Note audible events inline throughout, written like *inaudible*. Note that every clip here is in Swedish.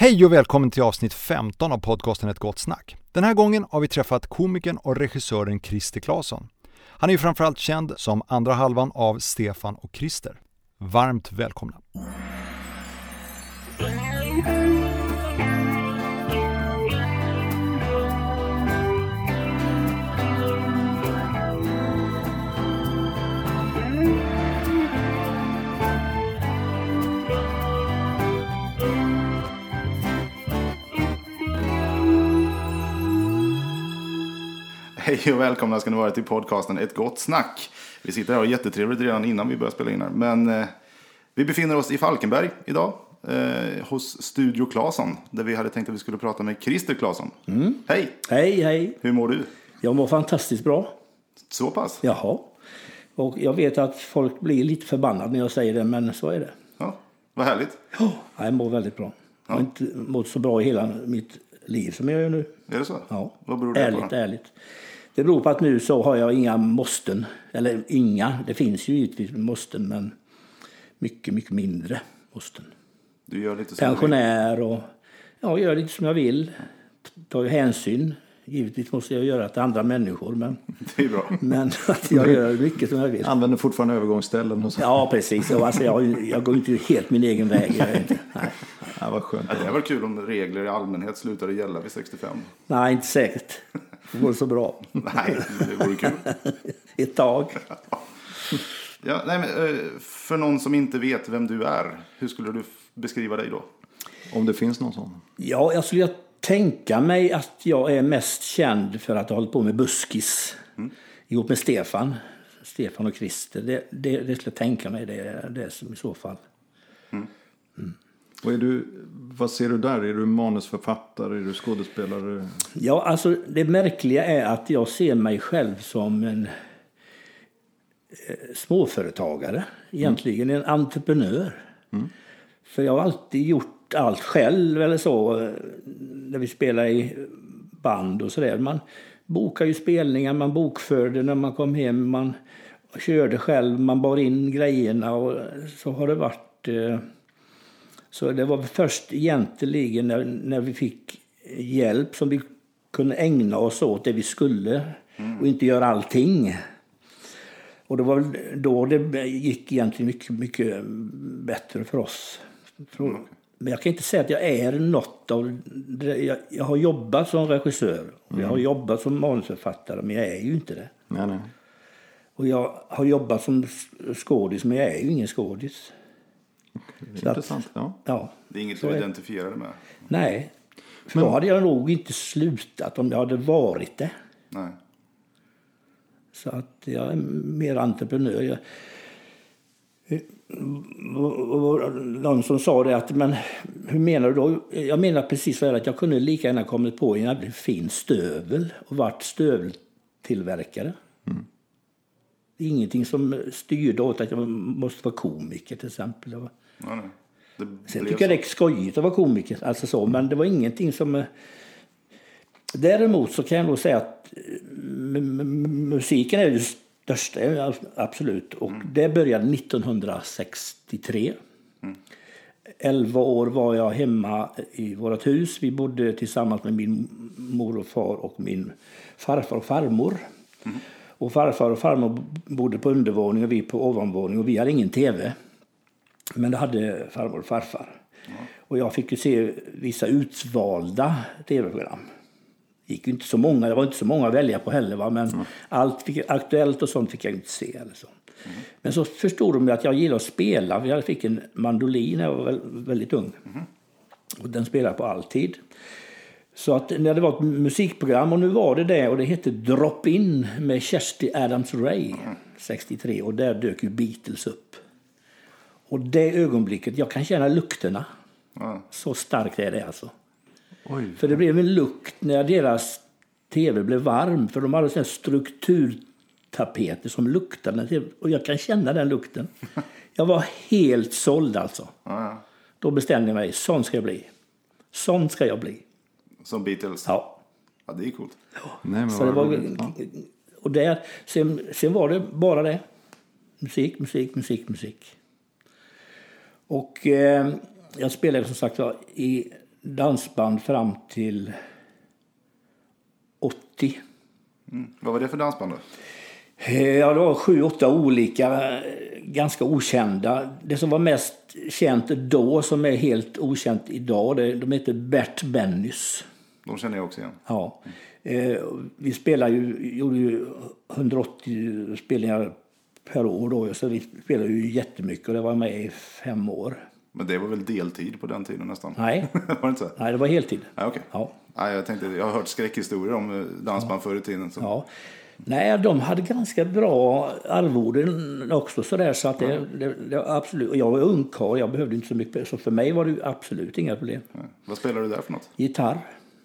Hej och välkommen till avsnitt 15 av podcasten Ett gott snack. Den här gången har vi träffat komikern och regissören Christer Claesson. Han är ju framförallt känd som andra halvan av Stefan och Christer. Varmt välkomna! Hej och välkomna ska ni vara till podcasten Ett gott snack. Vi sitter här och har jättetrevligt redan innan vi börjar spela in här. Men eh, vi befinner oss i Falkenberg idag. Eh, hos Studio Claesson. Där vi hade tänkt att vi skulle prata med Christer Claesson. Hej! Hej, hej. Hur mår du? Jag mår fantastiskt bra. Så pass? Jaha. Och jag vet att folk blir lite förbannade när jag säger det, men så är det. Ja, vad härligt. Ja, jag mår väldigt bra. Jag har inte mått så bra i hela mitt liv som jag gör nu. Är det så? Ja. Vad beror det ärligt, på? Då? ärligt. Det beror på att nu så har jag inga måsten. Eller inga, det finns ju givetvis måsten, men mycket, mycket mindre måsten. Du gör lite som. Pensionär och ja, gör lite som jag vill. Tar ju hänsyn. Givetvis måste jag göra till andra människor, men, *laughs* Det är bra. men att jag gör mycket som jag vill. Använder fortfarande övergångsställen och så. Ja, precis. Och Alltså, jag, jag går inte helt min egen väg. Jag inte, nej. Ja, vad skönt. Det var kul om regler i allmänhet slutade gälla vid 65. nej, inte säkert. Det går så bra. *laughs* Nej, det vore kul. *laughs* Ett tag. *laughs* Ja, nej, men, eh, för någon som inte vet vem du är, hur skulle du beskriva dig då? Om det finns någon sån. Ja, jag skulle tänka mig att jag är mest känd för att ha hållit på med buskis ihop med Stefan. Stefan och Christer. Det, det, det skulle jag tänka mig. Det det som i så fall. Och är du, vad ser du där? Är du manusförfattare? Är du skådespelare? Ja, alltså det märkliga är att jag ser mig själv som en eh, småföretagare. Egentligen en entreprenör. För jag har alltid gjort allt själv eller så. eh, När vi spelar i band och sådär. Man bokar ju spelningar, man bokförde när man kom hem. Man körde själv, man bar in grejerna och så har det varit. Så det var först egentligen när, när vi fick hjälp som vi kunde ägna oss åt det vi skulle och inte göra allting. Och det var då det gick egentligen mycket, mycket bättre för oss. För- Men jag kan inte säga att jag är något av. Jag, jag har jobbat som regissör och jag har jobbat som manusförfattare, men jag är ju inte det. Nej, nej. Och jag har jobbat som skådis, men jag är ju ingen skådis. Det är Så att- intressant. Ja. Ja. Det är inget du identifierar dig med? Nej, för då hade jag nog inte slutat om jag hade varit det. Nej. Så att jag är mer entreprenör. Jag, någon som sa det att, men hur menar du då? Jag menar precis så här att jag kunde lika gärna kommit på en jävligt fin stövel och varit stöveltillverkare. Det är ingenting som styrde åt att jag måste vara komiker till exempel. Det var- nej, nej. Det Sen tycker jag det är skojigt att vara komiker, alltså så, men det var ingenting som... eh, Däremot så kan jag nog säga att eh, musiken är det största, ja, absolut. Och det började 1963. Elva år var jag hemma i vårt hus. Vi bodde tillsammans med min mor och far och min farfar och farmor. Och farfar och farmor bodde på undervåning och vi på ovanvåning och vi hade ingen tv. Men det hade farmor och farfar. Och jag fick ju se vissa utvalda tv-program. Det gick inte så många, det var inte så många att välja på heller. Va? Men allt fick, aktuellt och sånt fick jag inte se. Eller så. Men så förstod de att jag gillar att spela. Jag fick en mandolin när jag var väl- väldigt ung. Och den spelade på alltid. Så att när det var ett musikprogram, och nu var det det, och det hette Drop In med Kersti Adams Ray 63. Och där dök ju Beatles upp. Och det ögonblicket, jag kan känna lukterna. Ja. Så starkt är det alltså. Oj. För det blev en lukt när deras tv blev varm. För de hade strukturtapeter som luktade. Och jag kan känna den lukten. *laughs* Jag var helt såld alltså. Ja, ja. Då bestämde jag mig, sån ska jag bli. Sån ska jag bli. Som Beatles? Ja. Ja, det är coolt. Nej, men Så det var, roligt. Ja. och där, sen, sen var det bara det. Musik, musik, musik, musik. Och eh, jag spelade som sagt i dansband fram till 80. Mm. Vad var det för dansband då? Eh, Ja, det var sju, åtta olika, eh, ganska okända. Det som var mest känt då, som är helt okänt idag, det, de heter Bert Bennys. De känner jag också igen. Ja. Eh, vi spelar ju, gjorde ju 180 spelningar per år då, så vi spelade ju jättemycket och det var med i fem år. Men det var väl deltid på den tiden nästan? Nej, *laughs* var det inte så? nej det var heltid. Ja, okej. Ja. Nej, jag, tänkte, jag har hört skräckhistorier om eh, dansband förr i tiden. Så. Ja. Nej, de hade ganska bra arvoden också sådär så att det, det, det absolut. Jag var ungkarl, jag behövde inte så mycket. Så för mig var det absolut inga problem. Ja. Vad spelar du där för något? Gitarr,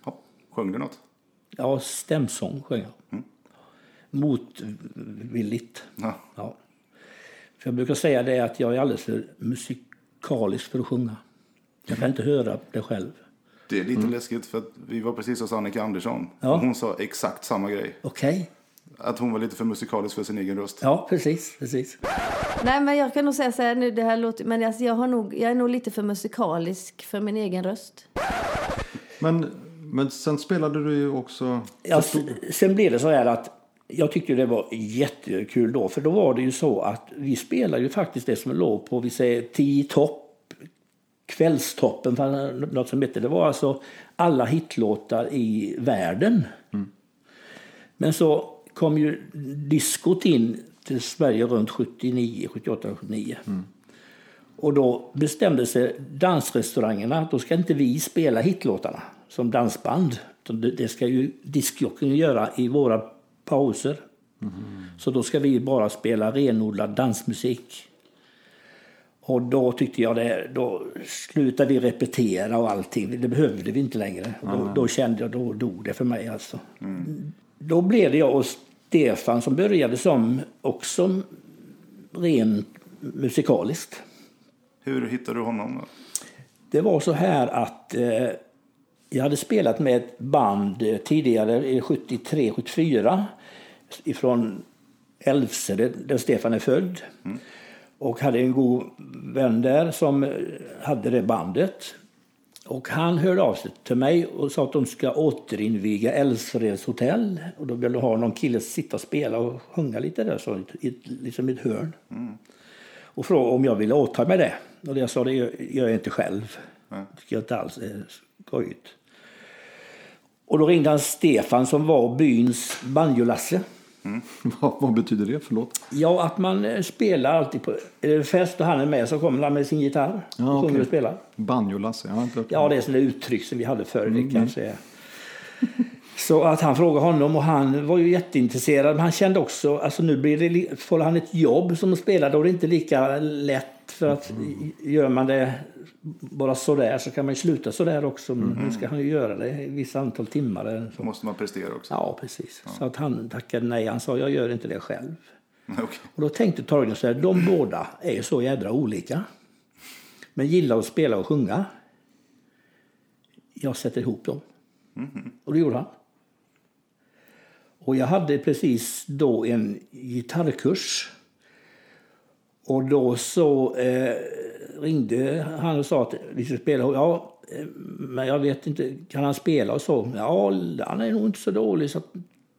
Ja. Sjöng du något? ja stämsång sjöng jag. Motvilligt. Ja. Ja. För jag brukar säga det att jag är alldeles för musikalisk för att sjunga. Jag kan inte höra det själv. Det är lite läskigt för att vi var precis hos Annika Andersson. Mm. Ja. Och hon sa exakt samma grej. Okej? Att hon var lite för musikalisk för sin egen röst. Ja, precis. precis. Nej, men jag kan nog säga så här nu, det här låter, men alltså, jag, har nog, jag är nog lite för musikalisk för min egen röst. Men, men sen spelade du ju också... Ja, sen blev det så här att jag tyckte det var jättekul då. För då var det ju så att vi spelade ju faktiskt det som låg på, vi säger, tio topp. Kvällstoppen, något som hette. Det var alltså alla hitlåtar i världen. Men så kom ju diskot in till Sverige runt 79, 78, 79. Och då bestämde sig dansrestaurangerna att då ska inte vi spela hitlåtarna som dansband. Det- ska ju diskjockeyn göra i våra pauser. Så då ska vi bara spela renodlad dansmusik. Och då tyckte jag det, då slutade vi repetera och allting. Det behövde vi inte längre. Och då, då kände jag, då dog det för mig alltså. Då blev det jag och Stefan som började som också rent musikaliskt. Hur hittade du honom då? Det var så här att eh, jag hade spelat med ett band tidigare, i 73-74, ifrån Älvse, där Stefan är född. Och hade en god vän där som hade det bandet. Och han hörde av sig till mig och sa att de ska återinviga Älvsreds hotell. Och då ville de ha någon kille att sitta och spela och sjunga lite där, så, i ett, liksom i ett hörn. Och frågade om jag ville åta mig det. Och jag sa det gör jag inte själv. Det tycker jag inte alls är skojigt. Och då ringde han Stefan som var byns banjolasse. *laughs* Vad, vad betyder det? Förlåt. Ja, att man eh, spelar alltid på fest och han är med så kommer han med sin gitarr Ja, och sjunger okej. och spelar. Banjo-Lasse. Jag har inte hört Ja, det är sådana uttryck som vi hade förr. Det kanske är. Så att han frågade honom och han var ju jätteintresserad. Men han kände också, alltså nu blir det, får han ett jobb som spelare då är det inte lika lätt. För att i- gör man det bara sådär så kan man ju sluta sådär också. Men nu ska han ju göra det i vissa antal timmar. eller Så. måste man prestera också. Ja, precis. Så att han tackade nej. Han sa, jag gör inte det själv. *laughs* Okej. Och då tänkte Torgny så här, de båda är ju så jädra olika. Men gillar att spela och sjunga. Jag sätter ihop dem. Och det gjorde han. Och jag hade precis då en gitarrkurs. Och då så eh, ringde han och sa att vi skulle spela. Ja, eh, men jag vet inte, kan han spela och så? Ja, han är nog inte så dålig så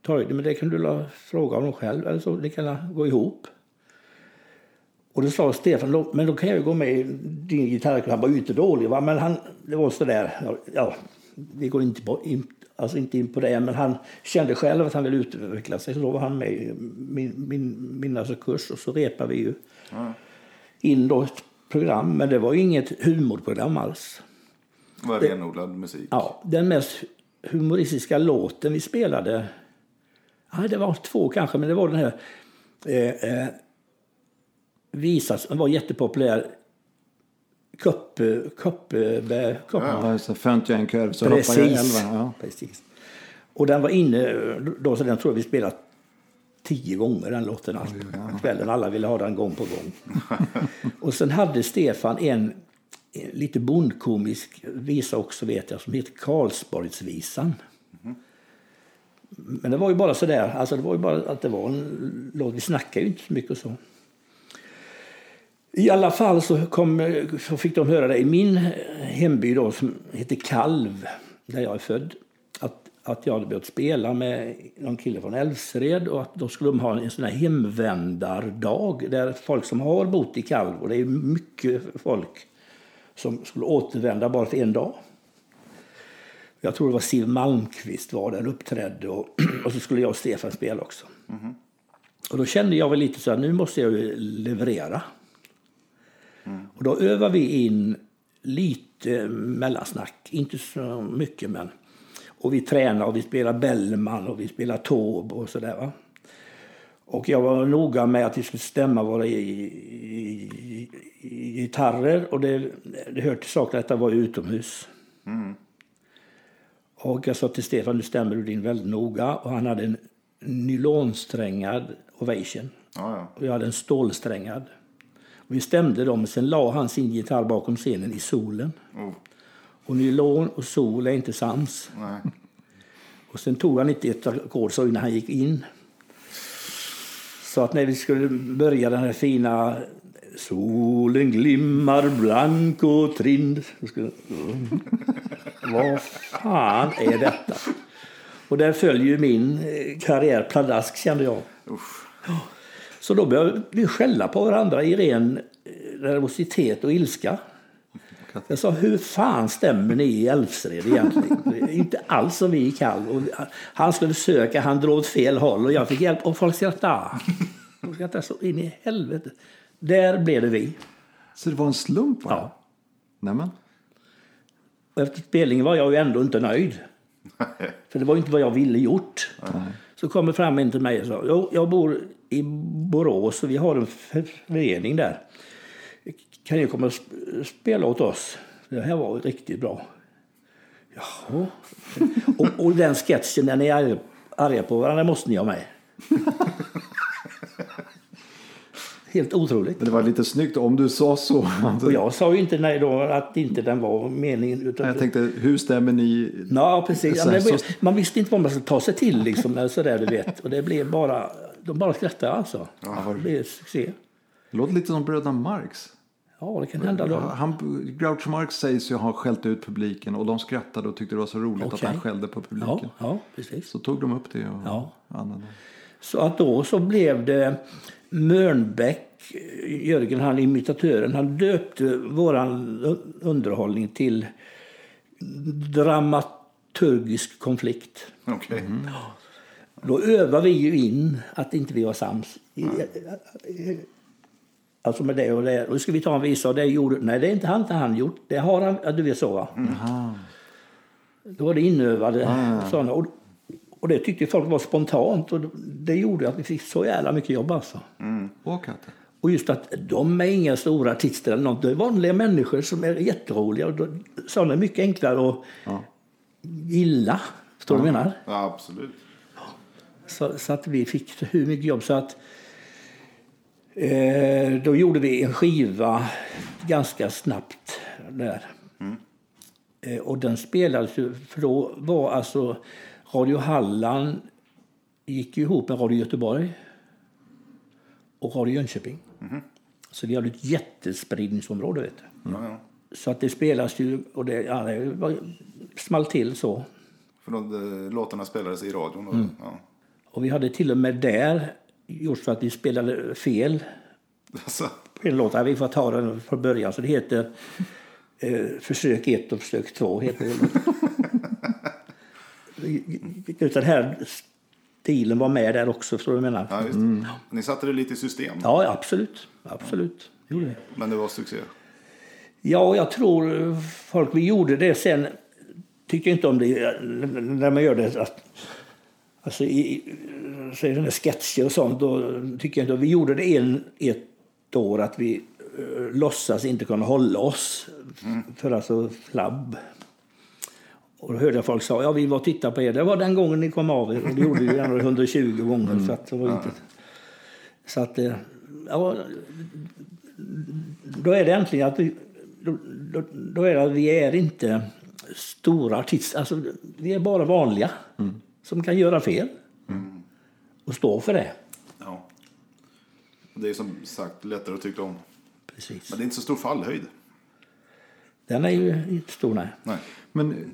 ta det, men det kan du fråga honom själv. Eller så, det kan gå ihop. Och då sa Stefan, men då kan jag ju gå med i din gitarrklubb. Han var ju inte dålig, va? men han, det var sådär. Ja, ja, vi går inte, på, in, alltså inte in på det, men han kände själv att han ville utveckla sig. Så då var han med i min, min, min alltså kurs och så repade vi ju då ett program. Men det var inget humorprogram alls. Det var renodlad musik. Ja, den mest humoristiska låten vi spelade, ja, det var två kanske, men det var den här eh, eh, visa som var jättepopulär. Kuppe, kuppe, kuppe, Ja, det. Fönt jag en kurv så hoppar jag Precis. elva. Ja. Precis. Och den var inne, då, så den tror jag vi spelat tio gånger den låten. Kvällen. Alla ville ha den gång på gång. och sen hade Stefan en, en lite bondkomisk visa också vet jag som heter Karlsborgsvisan. Men det var ju bara sådär, alltså det var ju bara att det var en låt. Vi snackade ju inte så mycket och så. I alla fall så, kom, så fick de höra det i min hemby då, som heter Kalv, där jag är född. Att, jag hade börjat spela med någon kille från Älvsred och att då skulle de ha en sån här hemvändardag där folk som har bott i Kalv, och det är mycket folk, som skulle återvända bara till en dag. Jag tror det var Siv Malmqvist var där och uppträdde och, *clears throat* och så skulle jag och Stefan spela också. Och då kände jag väl lite så att nu måste jag leverera. Och då övar vi in lite mellansnack, inte så mycket men. Och vi tränar och vi spelar Bellman och vi spelar Taube och sådär. Och jag var noga med att vi skulle stämma våra i, i, i, i gitarrer och det, det hör till saken att det var utomhus. Och jag sa till Stefan, nu stämmer du din väldigt noga. Och han hade en nylonsträngad Ovation. Ja, ja. Och jag hade en stålsträngad. Och vi stämde dem, sen la han sin gitarr bakom scenen i solen. Oh, Och nylon och sol är inte sams. nej. Och sen tog han inte ett ackord så innan han gick in. Så att när vi skulle börja den här fina Solen glimmar blank och trind. skulle- Mm. Vad fan är detta? Och där följer ju min eh, karriär pladask kände jag. Usch. Så då började vi skälla på varandra i ren eh, nervositet och ilska. *laughs* Jag sa, hur fan stämmer ni i Älvsred egentligen? Inte alls som vi i. Och Han skulle försöka, han drog åt fel håll och jag fick hjälp. Och folk skrattade. De skrattade så in i helvete. Där blev det vi. Så det var en slump bara? Ja. Nämen. Och efter spelningen var jag ju ändå inte nöjd. *laughs* För det var inte vad jag ville gjort. Så kommer fram en till mig och sa, jag bor i Borås och vi har en förening där. Kan ni komma och sp- spela åt oss? Det här var riktigt bra. Jaha. Och, och den sketchen när ni är arga- arga på varandra måste ni ha med. Helt otroligt. Men det var lite snyggt om du sa så. Och jag sa ju inte nej då att inte den var meningen. Utan Jag tänkte, hur stämmer ni? Ja, precis. Ja, det, så- man visste inte vad man skulle ta sig till liksom, eller sådär, du vet. Och det blev bara, de bara skrattade alltså. Det blev succé. Det låter lite som bröderna Marx. Ja, det kan hända då. Han, Groucho Marx sägs ju ha skällt ut publiken och de skrattade och tyckte det var så roligt Okej. att han skällde på publiken. Ja, ja, precis. Så tog de upp det och Ja. använde. Så att då så blev det Mörnbäck, Jörgen, han imitatören, han döpte våran underhållning till dramaturgisk konflikt. Okej. Mm. Då övar vi ju in att inte vi var sams. I- Alltså med det och det. Och ska vi ta en visa och det gjorde... Nej, det är inte han, inte han gjort. Det har han... Ja, du vet så va? Då var det inövade sådana. Och, och det tyckte folk var spontant. Och det gjorde att vi fick så jävla mycket jobb alltså. Och katter. Och just att de är inga stora artister eller något. Det är vanliga människor som är jätteroliga. Och sådana är mycket enklare att gilla. Förstår du vad jag menar? Ja, absolut. Så, så att vi fick hur mycket jobb så att eh, då gjorde vi en skiva ganska snabbt där. Eh, och den spelades ju, för då var alltså Radio Halland gick ihop med Radio Göteborg och Radio Jönköping. Så vi hade ett jättespridningsområde vet du. Ja. Så att det spelas ju och det, ja, det var, small till så. För de, eh, låtarna spelades i radion. Och, Mm. ja. Och vi hade till och med där gjort så att vi spelade fel Alltså, på en låt. Vi får ta den från början. Så det heter eh, Försök 1 och Försök 2. Heter det. Utan *laughs* den här stilen var med där också. Förstår du vad jag menar? ja, det. Ni satte det lite i system, Ja, absolut. Absolut. Gjorde men det var succé. Ja, jag tror folk vi gjorde det sen tycker inte om det när man gör det. Att, alltså i, så det sketcher och sånt. Då tycker jag inte. Vi gjorde det en, ett år att vi uh, låtsas inte kunna hålla oss för alltså flabb. Och då hörde jag folk säga ja vi var och tittade på er. Det var den gången ni kom av er. Och det gjorde vi ändå 120 gånger. Så att det var inte... Så att, eh, ja, då är det äntligen att vi, då, då, då är det att vi är inte stora artister. Alltså, vi är bara vanliga som kan göra fel och stå för det. Ja. Det är som sagt lättare att tycka om. precis. Men det är inte så stor fallhöjd. Den är ju inte stor, nej. Nej. Men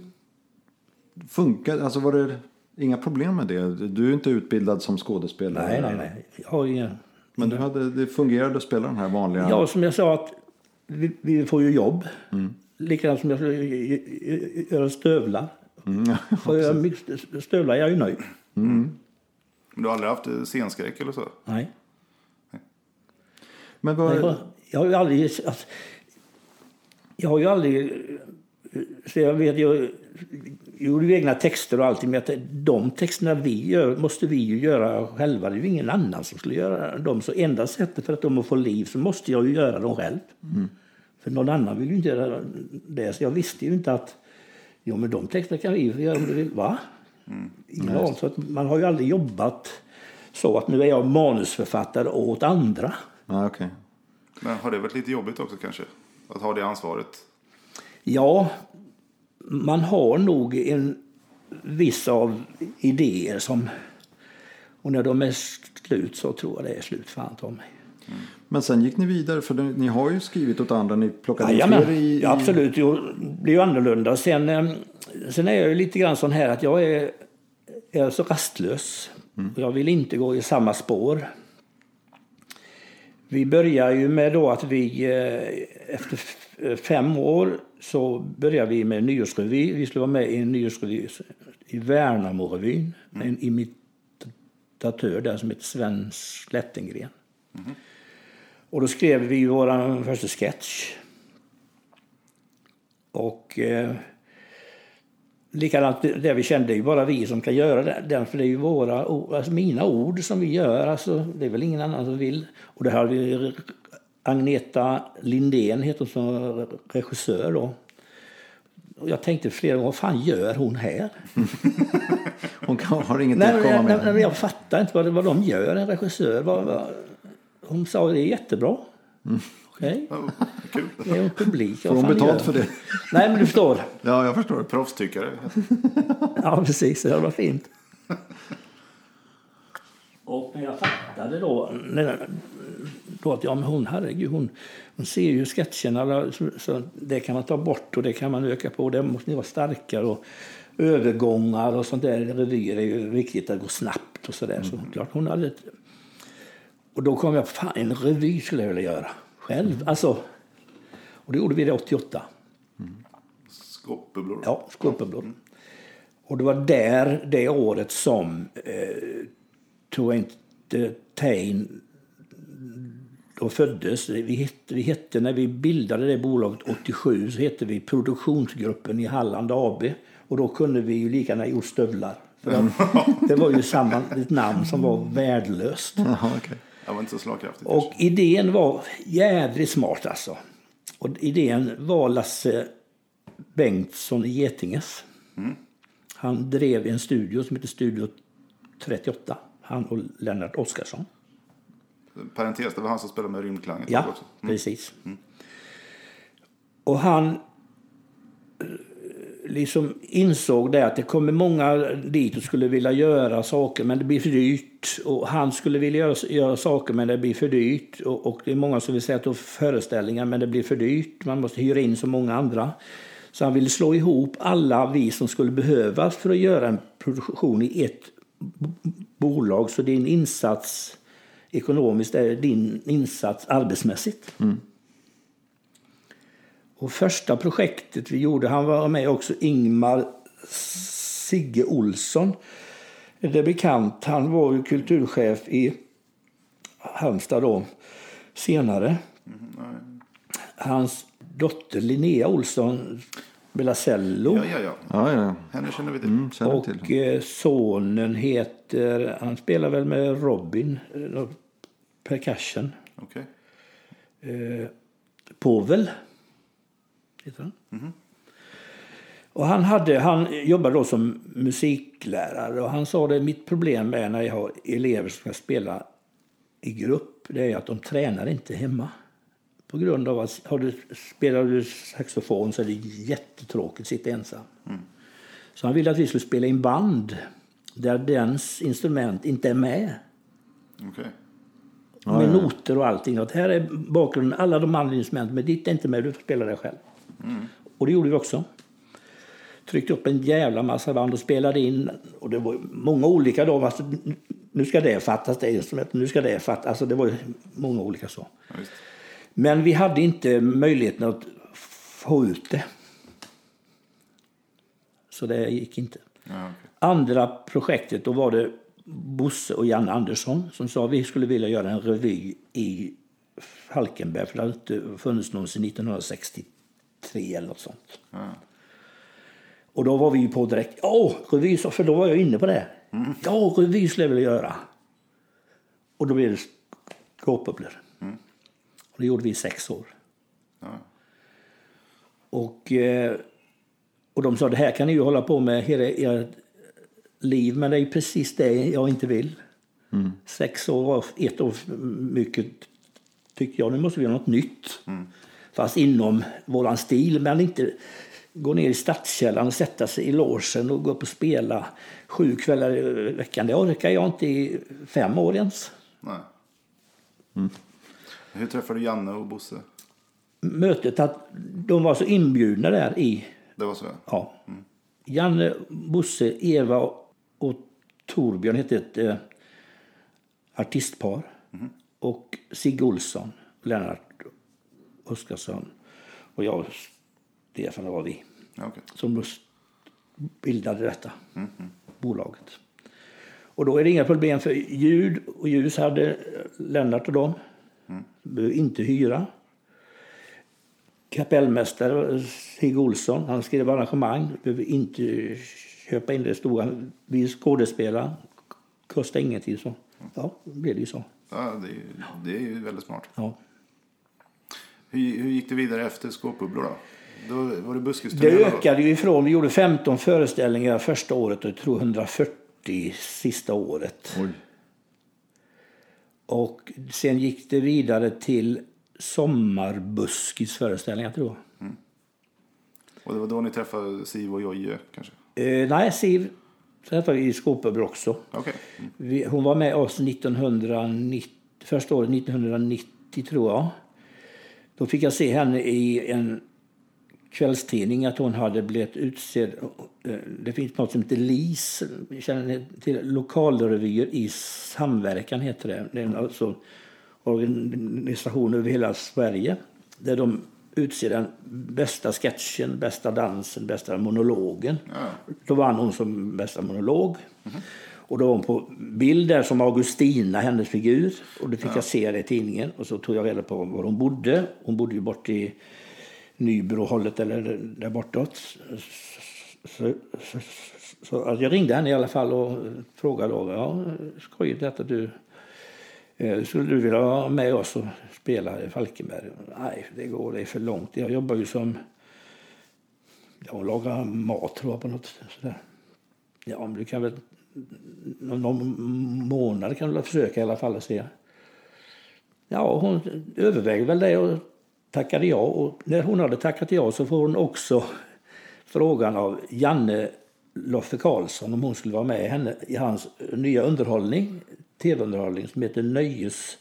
funkar, alltså var det inga problem med det? Du är inte utbildad som skådespelare. Nej, nej, nej. Jag har inga... Men du hade, det fungerade att spela den här vanliga? Ja, som jag sa, att vi, vi får ju jobb. Likadant som jag skulle göra stövlar. Mm. Får jag stövlar är jag ju nöjd. Men du har aldrig haft scenskräck eller så? Nej. Men vad, Jag, jag har ju aldrig... Alltså, jag har ju aldrig... Så jag vet, jag gjorde ju egna texter och allting, men att de texterna vi gör måste vi ju göra själva. Det är ju ingen annan som skulle göra dem. Så enda sättet för att de att få liv så måste jag ju göra dem själv. För någon annan vill ju inte göra det. Så jag visste ju inte att jo, men de texterna kan vi göra om du vill. Va? Ingen aning. Så att man har ju aldrig jobbat så att nu är jag manusförfattare åt andra. ja, okej. Men har det varit lite jobbigt också kanske? Att ha det ansvaret? Ja, man har nog en viss av idéer som... Och när de är slut så tror jag det är slut fan ta mig. Men sen gick ni vidare, för ni har ju skrivit åt andra. Ni plockade in Jajamän, fler i, i... ja, absolut. Jo, det blir ju annorlunda. Sen, eh, sen är jag ju lite grann sån här att jag är, är så rastlös. Och Jag vill inte gå i samma spår. Vi börjar ju med då att vi eh, efter eh, fem år så börjar vi med nyårsrevy. Vi skulle vara med i en nyårsrevy i Värnamorevyn med en imitatör där som heter Sven Slättengren. Och då skrev vi vår första sketch. Och eh, likadant det vi kände, det är ju bara vi som kan göra det- den. För det är ju våra, alltså mina ord som vi gör. Alltså, det är väl ingen annan som vill. Och det har vi Agneta Lindén heter hon som regissör då. Och jag tänkte flera gånger, vad fan gör hon här? *laughs* Hon har inget Nej, att komma med. nej, nej, jag fattar inte vad, vad de gör, en regissör. Vad, vad, hon sa det är jättebra. Okej. Ja, kul. Det är en publik. Får hon betalt för det? Nej, men du förstår. Ja, jag förstår. Proffstyckare. Ja, precis. Det var fint. Och när jag fattade då, när- då att ja, men hon, herregud, hon, hon ser ju sketcherna, så, så det kan man ta bort och det kan man öka på. Det måste ni vara starkare och övergångar och sånt där. Revyer är ju viktigt att gå snabbt och sådär. Så klart hon hade ett, och då kom jag fan en revy skulle jag vilja göra själv. Alltså, och då gjorde vi det 88. Skottbubblor. Ja, Skorpebblad. Och det var där, det året som eh, tror jag inte Tein då föddes. Vi hette, vi hette, när vi bildade det bolaget 87 så hette vi Produktionsgruppen i Halland AB. Och då kunde vi ju lika gärna gjort stövlar. För *laughs* det var ju samma ett namn som var värdelöst. Jaha, okej. Det var inte så slagkraftigt. Och idén var jädrigt smart alltså. Och idén var Lasse Bengtsson i Getinges. Han drev en studio som heter Studio 38. Han och Lennart Oskarsson. Parentes, det var han som spelade med rymdklangen. Ja, också. precis. Och han eh, liksom insåg det att det kommer många dit och skulle vilja göra saker men det blir för dyrt. Och han skulle vilja göra, göra saker men det blir för dyrt. Och, och det är många som vill säga att det är föreställningar men det blir för dyrt. Man måste hyra in så många andra. Så han ville slå ihop alla vi som skulle behövas för att göra en produktion i ett bolag. Så din insats ekonomiskt är din insats arbetsmässigt. Och första projektet vi gjorde, han var med också, Ingmar Sigge Olsson. Det är bekant, han var ju kulturchef i Halmstad då, senare. Hans dotter Linnea Olsson spelar cello. Ja, ja, ja. Ja, ja. Henne känner vi till. Mm, känner Och till. eh, sonen heter, han spelar väl med Robin, eh, percussion. Okej. eh, Povel. Heter han. Och han, hade, han jobbade då som musiklärare och han sa det mitt problem är när jag har elever som ska spela i grupp det är att de tränar inte hemma. På grund av att har du, spelar du saxofon så är det jättetråkigt att sitta ensam. Så han ville att vi skulle spela in band där dens instrument inte är med. Okej. med noter och allting. Att här är bakgrunden, alla de andra instrumenten, men ditt är inte med, du får spela det själv. Och det gjorde vi också. Tryckte upp en jävla massa band och spelade in. Och det var många olika då. Alltså, nu ska det fattas, det instrumentet, nu ska det fattas. Alltså det var många olika så. Ja. Men vi hade inte möjligheten att få ut det. Så det gick inte. Ja, okej. Andra projektet, då var det Bosse och Janne Andersson som sa att vi skulle vilja göra en revy i Falkenberg. För det hade inte funnits någon sedan 1963 eller något sånt. Ja. Och då var vi på direkt. Ja, revy, för då var jag inne på det. Ja, revy skulle jag vilja göra. Och då blev det skåpbubblor. Och det gjorde vi i sex år. Ja. Och, eh, och de sa det här kan ni ju hålla på med hela ert liv, men det är precis det jag inte vill. Sex år var ett år mycket, tyckte jag. Nu måste vi göra något nytt. Fast inom våran stil, men inte gå ner i stadskällaren och sätta sig i logen och gå upp och spela sju kvällar i veckan. Det orkar jag inte i fem år ens. Nej. Hur träffade du Janne och Bosse? Mötet att de var så inbjudna där i Det var så? Ja. Janne, Bosse, Eva och Torbjörn hette ett eh, artistpar. Och Sigge Olsson, Lennart Oskarsson och jag Stefan var vi okej. som bildade detta bolaget. Och då är det inga problem för ljud och ljus hade Lennart och dem. Behöver inte hyra. Kapellmästare Stig Olsson, han skrev arrangemang. Behöver inte köpa in det stora. Vi skådespelare. Kostar ingenting. Så. Ja, då blev det ju så. Ja, det, är, ju- det är ju väldigt smart. Ja. Hur, hur gick det vidare efter Skåpbubblor då? Då var det buskisturné? Det ökade ju ifrån. Vi gjorde 15 föreställningar första året och jag tror 140 sista året. Oj. Och sen gick det vidare till sommarbuskisföreställningar tror jag. Och det var då ni träffade Siv och Jojje kanske? Eh, nej, Siv träffade vi i Skåpöber också. Okej. Mm. Vi, hon var med oss 1990, första året 1990 tror jag. Då fick jag se henne i en kvällstidning att hon hade blivit utsedd. eh, Det finns något som heter LIS, till? Lokalrevyer i samverkan heter det. Det är en alltså organisation över hela Sverige där de utser den bästa sketchen, bästa dansen, bästa monologen. Då vann hon som bästa monolog. Och då var hon på bild där som Augustina, hennes figur. Och då fick jag se det i tidningen. Och så tog jag reda på var hon bodde. Hon bodde ju bort i Nybrohållet eller där bortåt. Så, så, så, att jag ringde henne i alla fall och frågade då, ja, skojigt detta du eh, Skulle du vilja vara med oss och spela i Falkenberg? Nej, det går, det är för långt. Jag jobbar ju som... Jag lagar mat tror jag på något sådär. Ja, men du kan väl... Någon, någon månad kan du väl försöka i alla fall och se. Ja, hon övervägde väl det och tackade ja. Och när hon hade tackat ja så får hon också frågan av Janne Loffe Karlsson om hon skulle vara med henne i hans nya underhållning, tv-underhållning som heter Nöjes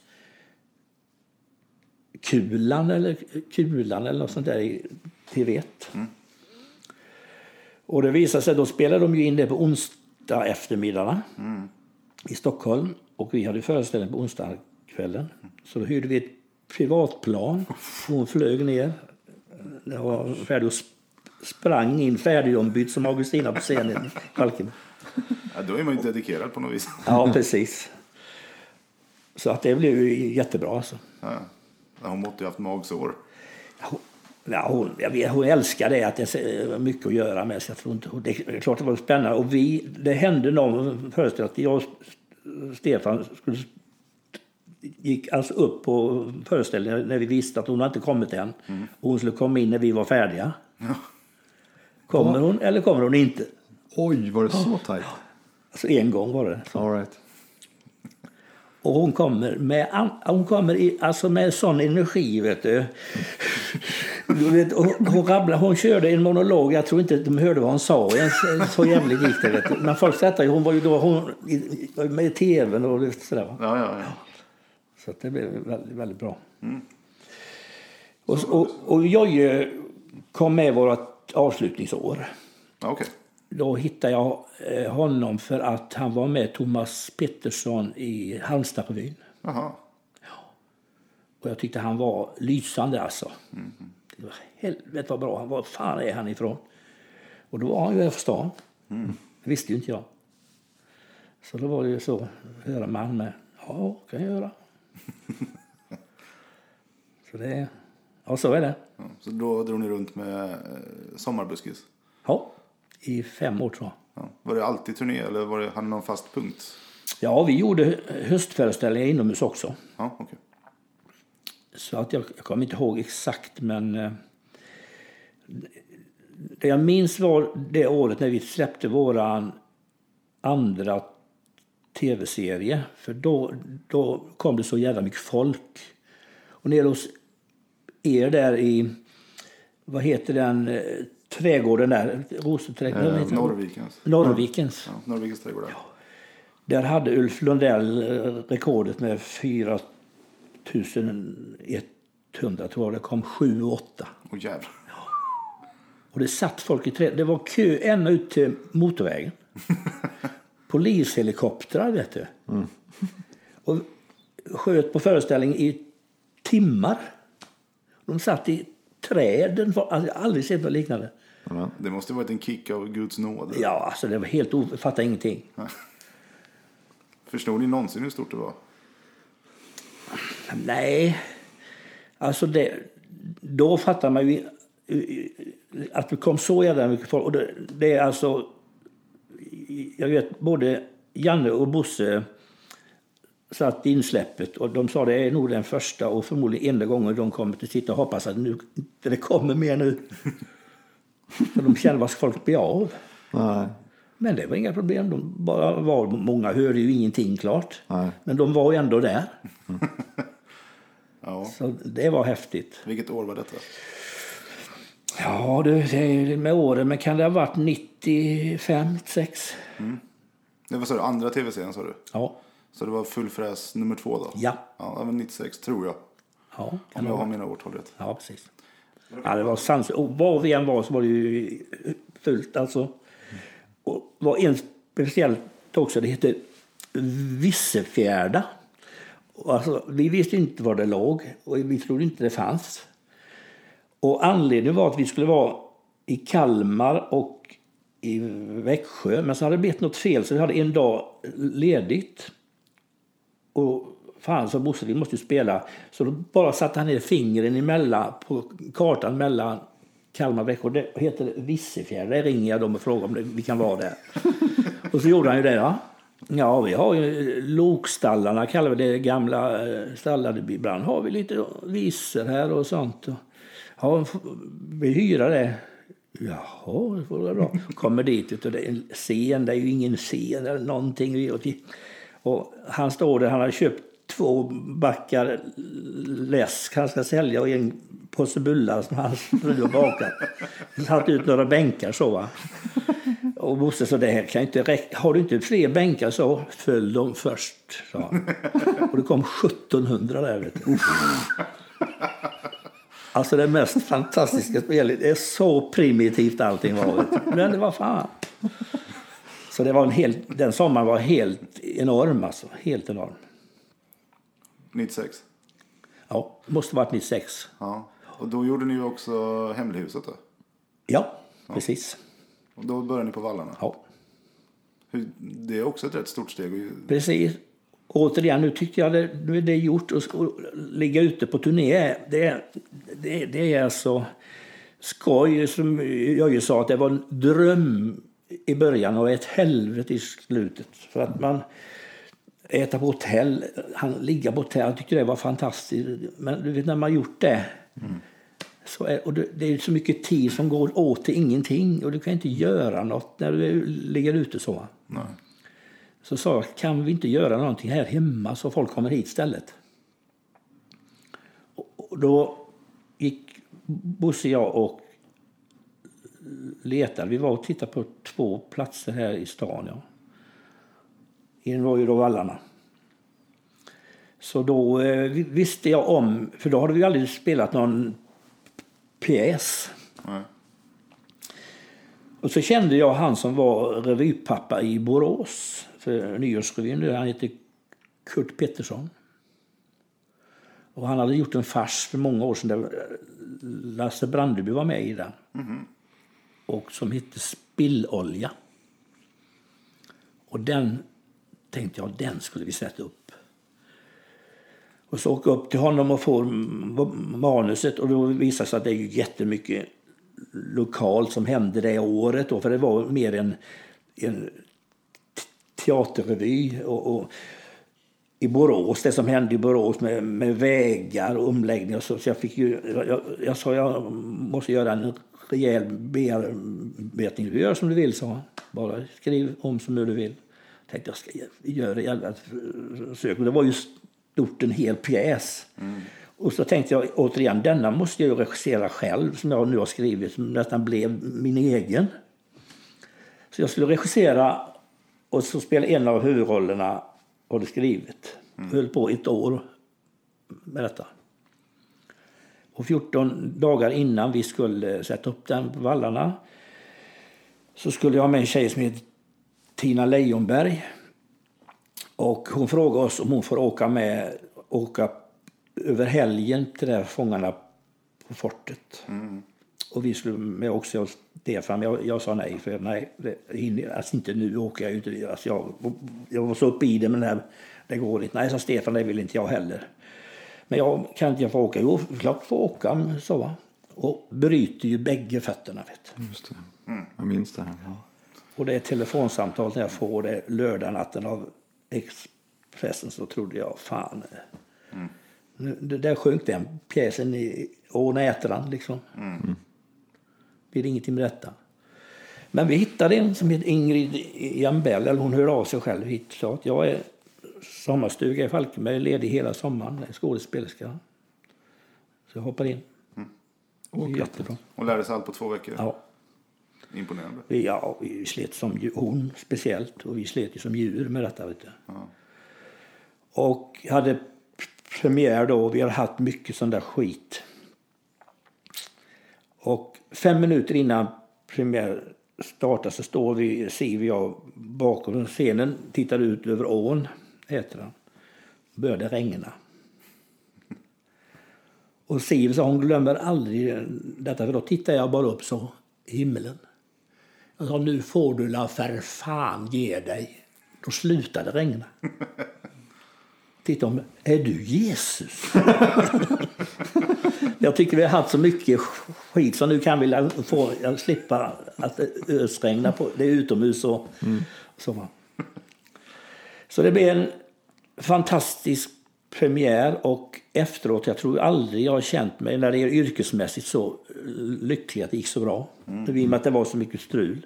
Kulan eller Kulan eller något sånt där i TV1. Och det visade sig, då spelade de ju in det på onsdag eftermiddagarna i Stockholm. Och vi hade föreställning på onsdagskvällen. Så då hyrde vi ett privatplan. Hon flög ner. Det var färdig och sp- sprang in färdigombytt som Augustina på scenen i Falkenberg. Ja, då är man ju dedikerad på något vis. Ja, precis. Så att det blev ju jättebra alltså. Ja. Hon måtte ju haft magsår. Hon, ja, hon, jag vet, hon älskar det, att det är mycket att göra med. Så jag tror inte, det är klart det var spännande. Och vi, det hände någon föreställning att jag och Stefan skulle, gick alltså upp på föreställningen när vi visste att hon inte kommit än. Och hon skulle komma in när vi var färdiga. Kommer hon eller kommer hon inte? Oj, var det så tajt? Alltså en gång var det. All right. Och hon kommer med, hon kommer i, alltså med sån energi, vet du. du vet, hon, rabblar, hon körde en monolog, jag tror inte de hörde vad hon sa. Så jävligt gick det. Men folk skrattade ju. Hon var ju då hon, med i tvn och sådär. Ja, ja, ja. Så det blev väldigt, väldigt bra. Och, och, och Jojje kom med vårt avslutningsår. Okej. Då hittade jag eh, honom för att han var med Thomas Pettersson i Halmstadrevyn. Jaha. Och jag tyckte han var lysande alltså. Det var helvete vad bra han var. fan är han ifrån? Och då var han ju här för stan. Det visste ju inte jag. Så då var det ju så, höra man med. Ja, kan jag göra. *laughs* så det, ja så är det. Ja, så då drog ni runt med eh, sommarbuskis? Ja, i fem år tror jag. Ja. Var det alltid turné eller var det, hade ni någon fast punkt? Ja, vi gjorde höstföreställningar inomhus också. Ja, okej. Så att jag, jag kommer inte ihåg exakt, men... Eh, det jag minns var det året när vi släppte våran andra tv-serie. För då, då kom det så jävla mycket folk. Och nere hos er där i... Vad heter den? eh, Trädgården där? Roseträdgården? Eh? Norrvikens. Norrvikens. Ja, Norrvikens trädgård. Ja. Där hade Ulf Lundell eh, rekordet med 4 100 tror jag. Det kom 7 8. Åh jävlar. Och det satt folk i träd. Det var kö ända ut till motorvägen. *laughs* Polishelikoptrar, vet du. Och sköt på föreställningen i timmar. De satt i träden. Alltså, Jag har aldrig sett något liknande. Det måste ha varit en kick av Guds nåd. Ja, alltså det var helt o... Jag fattade ingenting. Förstod ni någonsin hur stort det var? Nej, alltså det, då fattar man ju att det kom så jävla mycket folk. Och det, det är alltså, jag vet både Janne och Bosse satt insläppet och de sa det är nog den första och förmodligen enda gången de kommer att sitta och hoppas att nu, det kommer mer nu. *laughs* För de känner vad folk blir av. Nej. Men det var inga problem. De bara var, många hörde ju ingenting klart. Nej. Men de var ju ändå där. *laughs* Ja. Så det var häftigt. Vilket år var detta? Ja, det, är med åren. Men kan det ha varit 95, 96? Det var så du, andra tv-serien sa du? Ja. Så det var Full fräs nummer två då? Ja. Ja, det var 96 tror jag. Ja, Om jag ha har mina årtal rätt. ja precis. Ja, det var sans. Och var vi än var så var det ju fullt alltså. Och var en speciellt också. Det hette Vissefjärda. Alltså, vi visste inte var det låg och vi trodde inte det fanns. Och anledningen var att vi skulle vara i Kalmar och i Växjö. Men så hade det blivit något fel så vi hade en dag ledigt. Och fan så Bosse, vi måste ju spela. Så då bara satte han ner fingren emellan på kartan mellan Kalmar och Växjö. Det heter Vissefjärd. Där ringer jag dem och frågar om det, vi kan vara där. *laughs* och så gjorde han ju det. Ja, ja vi har ju lokstallarna kallar vi det. Gamla eh, stallar. Ibland har vi lite visor här och sånt. Ja, vi hyra det. Jaha, det får vara bra. Kommer dit och det är en scen, det är ju ingen scen eller någonting. Och, han står där, han har köpt två backar läsk han ska sälja och en påse bullar som hans fru har bakat. Satt ut några bänkar så va. Och Bosse sa, det här kan inte räcka. Har du inte fler bänkar så följ dem först. Så. Och det kom 1700 där vet du. Alltså det mest fantastiska spelet. Det är så primitivt allting var. Men det var fan. Så det var en hel, den sommaren var helt enorm alltså. Helt enorm. 96? Ja, måste varit 96. Ja. Och då gjorde ni också Hemlighuset då? Ja, precis. Och då började ni på Vallarna? Ja, det är också ett rätt stort steg. precis. Återigen, nu tyckte jag det, nu är det gjort. Och, och ligga ute på turné, det, det, det är alltså skoj. Som jag ju sa, att det var en dröm i början och ett helvete i slutet. För att man äta på hotell, han ligga på hotell, han tyckte det var fantastiskt. Men du vet när man gjort det, mm. så är, och det, det är så mycket tid som går åt till ingenting och du kan inte göra något när du ligger ute så. Nej. Så sa jag, kan vi inte göra någonting här hemma så folk kommer hit istället? Och och då gick Bosse, jag och letade. Vi var och tittade på två platser här i stan. Ja. En var ju då Vallarna. Så då eh, visste jag om, för då hade vi aldrig spelat någon pjäs. Nej. Och så kände jag han som var revypappa i Borås för Nyårsrevyn. Han hette Kurt Pettersson. Och han hade gjort en fars för många år sedan där Lasse Brandeby var med i den. Och som hette Spillolja. Och den tänkte jag, den skulle vi sätta upp. Och så åker jag upp till honom och får manuset och då visar sig att det är jättemycket lokalt som hände det året. Då, för det var mer en, en teaterrevy. Och, och, i Borås, det som hände i Borås med, med vägar och omläggningar. Så, så jag, fick ju, jag, jag sa jag måste göra en rejäl bearbetning. Du gör som du vill, sa han. Bara skriv om som du vill. Jag tänkte jag ska göra jävla försök. Det var ju stort en hel pjäs. Mm. Och så tänkte jag återigen, denna måste jag regissera själv som jag nu har skrivit, som nästan blev min egen. Så jag skulle regissera och så spela en av huvudrollerna har du skrivit. Mm. Höll på ett år med detta. Och 14 dagar innan vi skulle sätta upp den på vallarna så skulle jag ha med en tjej som heter Tina Leijonberg. Och hon frågade oss om hon får åka med åka över helgen till där fångarna på fortet. Mm. Och vi skulle med också Stefan. Jag, jag sa nej, för nej, det hinner, alltså inte nu åker jag inte. Alltså jag, jag var så uppe i det, men det, det går inte. Nej, sa Stefan, det vill inte jag heller. Men jag kan inte jag få åka? Jo, klart få åka, så va. Och bryter ju bägge fötterna. Vet. Just det. Mm. Jag minns det. Här. Ja. Och det är telefonsamtal när jag får det lördagnatten av Expressen så trodde jag fan. Mm. Det där sjönk den pjäsen i Ån Ätran liksom. Mm blir ingenting med detta. Men vi hittade en som heter Ingrid Jambell, eller hon hörde av sig själv hit sa att jag är sommarstuga i Falkenberg, ledig hela sommaren, är skådespelerska. Så jag hoppar in. Mm. Och, jättebra. och lärde sig allt på två veckor? Ja. Imponerande. Ja, vi slet som hon speciellt och vi slet som djur med detta. Vet du. Ja. Och hade premiär då, vi har haft mycket sån där skit. Och fem minuter innan premiär startar så står vi, Siv och jag bakom scenen, tittar ut över ån, heter den. Började regna. Och Siv sa hon glömmer aldrig detta, för då tittar jag bara upp så, himlen. Jag sa, nu får du la för fan ge dig. Då slutade det regna. Titta om, är du Jesus? *laughs* Jag tycker vi har haft så mycket skit så nu kan vi få slippa att ösregna på det är utomhus och mm. så. Så det blev en fantastisk premiär och efteråt, jag tror aldrig jag har känt mig när det är yrkesmässigt så lycklig att det gick så bra. Mm. I och med att det var så mycket strul.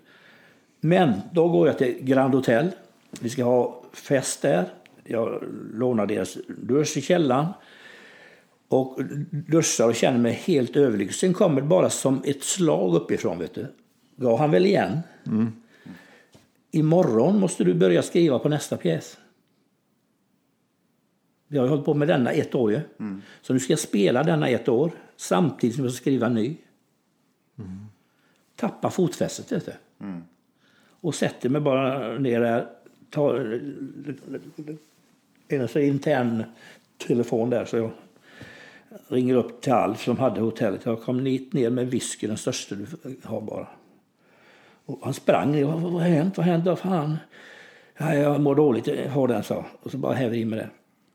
Men då går jag till Grand Hotel. Vi ska ha fest där. Jag lånar deras dusch i källaren och duschar och känner mig helt överlycklig. Sen kommer det bara som ett slag uppifrån. Vet du. Gav han väl igen. Mm. Imorgon måste du börja skriva på nästa pjäs. Vi har hållit på med denna ett år ju. Mm. Så nu ska jag spela denna ett år samtidigt som jag ska skriva en ny. Mm. Tappa fotfästet vet du. Mm. Och sätter mig bara ner där. Tar en intern telefon där så jag ringer upp till Alf som hade hotellet. Jag kom hit ner med whisky, den största du har bara. Och han sprang. Vad har hänt? Vad hände? Fan? Ja, jag mår dåligt. Jag har den, så. Och så bara häver i med det.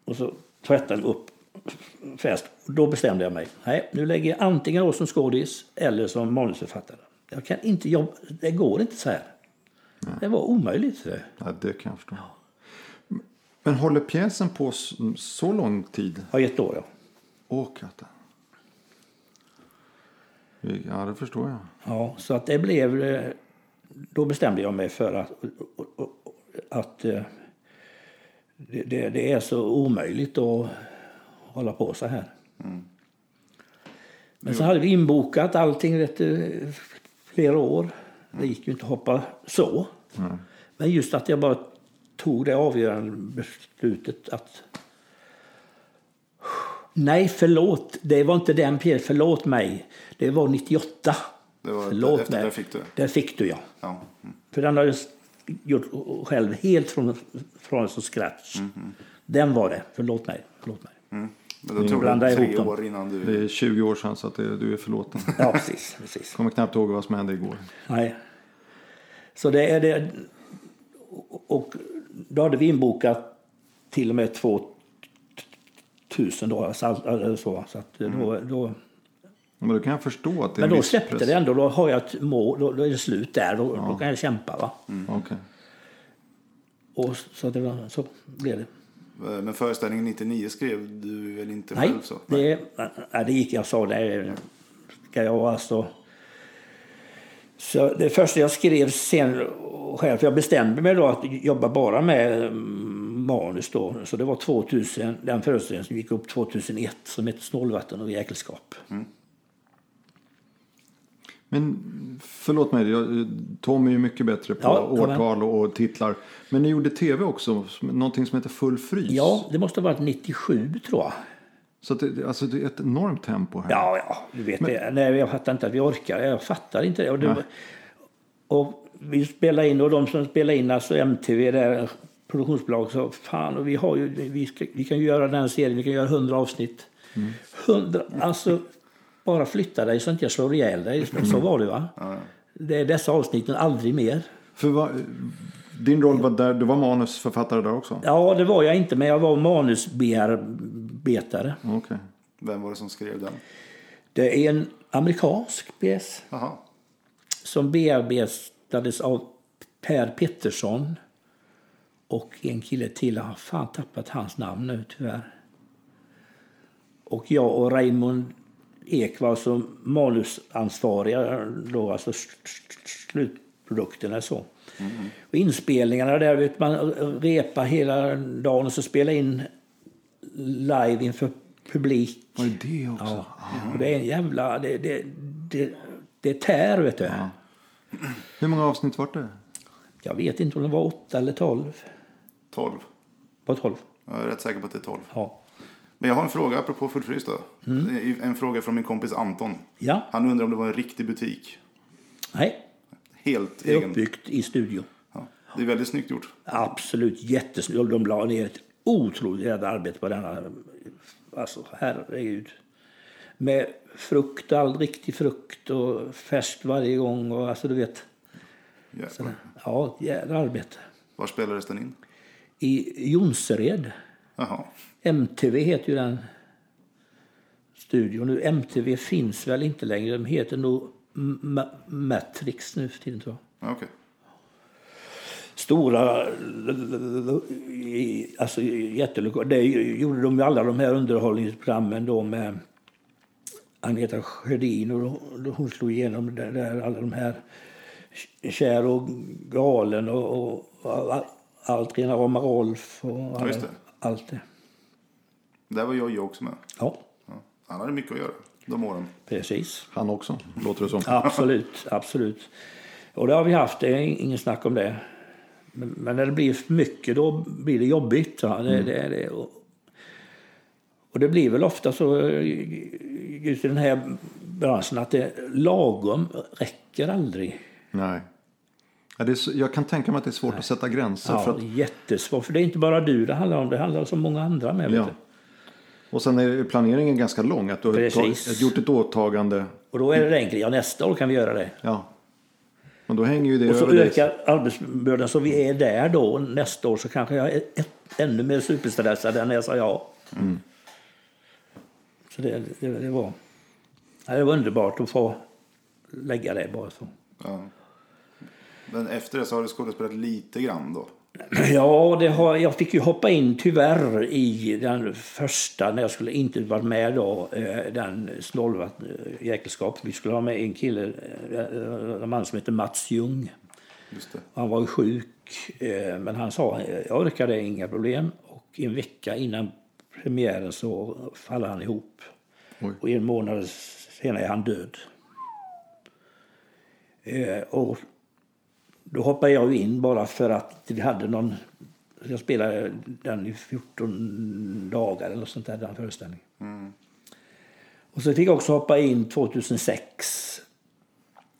Och så tvättade upp fest. Då bestämde jag mig. Nej, nu lägger jag antingen då som skådis eller som manusförfattare. Jag kan inte jobba. Det går inte så här. Nej. Det var omöjligt. Ja, det kan jag förstå. Men håller pjäsen på så lång tid? Ja, ett år. Ja. Åh, katten. Ja, det förstår jag. Ja, så att det blev... Eh, då bestämde jag mig för att, att eh, det, det är så omöjligt att hålla på så här. Mm. Men så hade vi inbokat allting vet du, flera år. Det gick ju inte att hoppa så. Mm. Men just att jag bara tog det avgörande beslutet att Nej, förlåt. Det var inte den pjäsen. Förlåt mig. Det var 98. Det var Förlåt efter mig. där fick du. Där fick du, ja. Ja. Mm. För den har jag gjort själv helt från, från så scratch. Mhm. Den var det. Förlåt mig. Förlåt mig. Men då tog det ihop tre dem. år innan du... Det är 20 år sedan så att det, du är förlåten. Ja, precis. precis. Kommer knappt ihåg vad som hände igår. Nej. Så det är det. Och då hade vi inbokat till och med 2000 då. Så, så, så att då, då, Men då kan jag förstå att det men en då släppte press. det ändå. Då har jag ett mål. Då, då är det slut där. Då, då kan jag kämpa. Va? Okej. Och så, det var, så blev det. Men föreställningen 99 skrev du väl inte Nej, själv? Så? det, nej, det gick jag sa. Det ska jag alltså... Så det första jag skrev sen själv, för jag bestämde mig då att jobba bara med mm, manus då. Så det var 2000, den föreställningen som gick upp 2001 som heter Snålvatten och jäkelskap. Men förlåt mig, jag, Tom är ju mycket bättre på Ja, årtal och, titlar. Men ni gjorde tv också, någonting som heter Full frys. Ja, det måste ha varit 97 tror jag. Så att det, alltså det är ett enormt tempo här. Ja, ja, du vet det. Nej, jag fattar inte att vi orkar. Jag fattar inte det. Och, det, och vi spelade in och de som spelade in, alltså MTV, där, produktionsbolag, så fan, och vi, har ju, vi, ska, vi kan ju göra den serien, vi kan göra 100 avsnitt. 100, alltså bara flytta dig så inte jag slår ihjäl dig. Så var det va? Det är dessa avsnitten, aldrig mer. För vad, din roll var där, du var manusförfattare där också? Ja, det var jag inte, men jag var manusbearbetare. Okej. Vem var det som skrev den? Det är en amerikansk pjäs. Jaha. som bearbetades av Per Pettersson och en kille till. Jag har fan tappat hans namn nu tyvärr. Och jag och Raymond Ek var som manusansvariga då, alltså s- s- slutprodukten är så. Och inspelningarna där vet man repa hela dagen och så spela in live inför publik. Var det det också? Ja. Och det är en jävla... Det, det, det, det tär, vet du. Hur många avsnitt var det? Jag vet inte om det var åtta eller tolv. 12. Var tolv? Jag är rätt säker på att det är 12. Ja. Men jag har en fråga apropå fullfrys då. Mm. En fråga från min kompis Anton. Ja. Han undrar om det var en riktig butik. Nej, Helt det är egen. uppbyggt i studio. Ja. Det är väldigt snyggt gjort. Absolut jättesnyggt. De la ner ett otroligt jävla arbete på denna. Alltså, herregud. Med frukt, all riktig frukt och färskt varje gång. Och, alltså, du vet. Jävlar. Ja, jävla arbete. Var spelades den in? I Jonsered. Jaha. MTV heter ju den studion. Nu, MTV finns väl inte längre. De heter nog Ma- Matrix nu för tiden tror jag. Ja, Okej. Stora, alltså jättelokaler. Det gjorde de ju alla de här underhållningsprogrammen då med Agneta Sjödin och då- hon slog igenom det där, alla de här Kär och galen och, och, och allt, Rena rama Rolf och alla, det. allt det. Där var jag ju också med. Ja, Ja. Han hade mycket att göra de åren. precis. Han också, låter det som. Absolut, absolut. Och det har vi haft, det är ingen snack om det. Men, när det blir för mycket då blir det jobbigt. Va? Det, det, det, och, och det blir väl ofta så just i den här branschen att det lagom räcker aldrig. Nej. Ja, det är, jag kan tänka mig att det är svårt att sätta gränser. Ja, För att, Jättesvårt, för det är inte bara du det handlar om, det handlar om så många andra med. ja. Och sen är planeringen ganska lång. Att du har Precis. gjort ett åtagande. Och då är det enkelt, ja nästa år kan vi göra det. Ja. Men då hänger ju det Och så över dig. ökar arbetsbördan så vi är där då. Nästa år så kanske jag är ett, ännu mer superstressad än när jag sa ja. Så det, det, det, var, det var underbart att få lägga det bara så. Ja. Men efter det så har du skådespelat lite grann då. *clears throat* Ja, det har, jag fick ju hoppa in tyvärr i den första när jag skulle inte varit med då. eh, Den snålvatten eh, jäkelskap. Vi skulle ha med en kille, eh, en man som heter Mats Ljung. Han var ju sjuk, men han sa jag orkar det, inga problem. Och en vecka innan premiären så faller han ihop. Oj. Och en månad senare är han död. Och då hoppade jag in bara för att vi hade någon Jag spelade den i 14 dagar eller sånt där, den föreställningen. Och så fick jag också hoppa in 2006.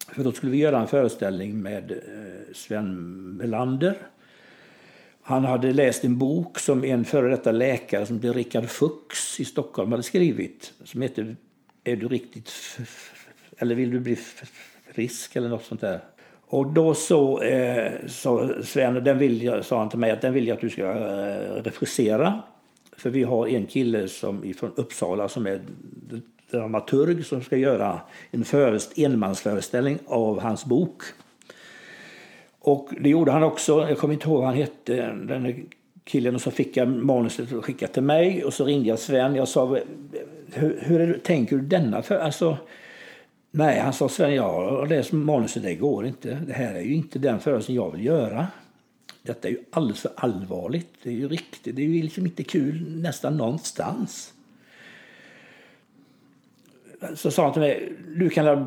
För då skulle vi göra en föreställning med eh, Sven Melander. Han hade läst en bok som en före detta läkare som heter Richard Fuchs i Stockholm hade skrivit. Som heter Är du riktigt eller vill du bli frisk eller något sånt där. Och då så eh, så Sven, den vill jag, sa han till mig att den vill jag att du ska eh, regissera. För vi har en kille som från Uppsala som är dramaturg som ska göra en förest, enmansföreställning av hans bok. Och det gjorde han också. Jag kommer inte ihåg vad han hette, den killen. Och så fick jag manuset och skickade till mig. Och så ringde jag Sven. Jag sa, hur, hur är det, tänker du denna för? Alltså, nej, han sa Sven, jag har läst manuset, det går inte. Det här är ju inte den föreställning jag vill göra. Detta är ju alldeles för allvarligt. Det är ju riktigt, det är ju liksom inte kul nästan någonstans. Så sa han till mig, du kan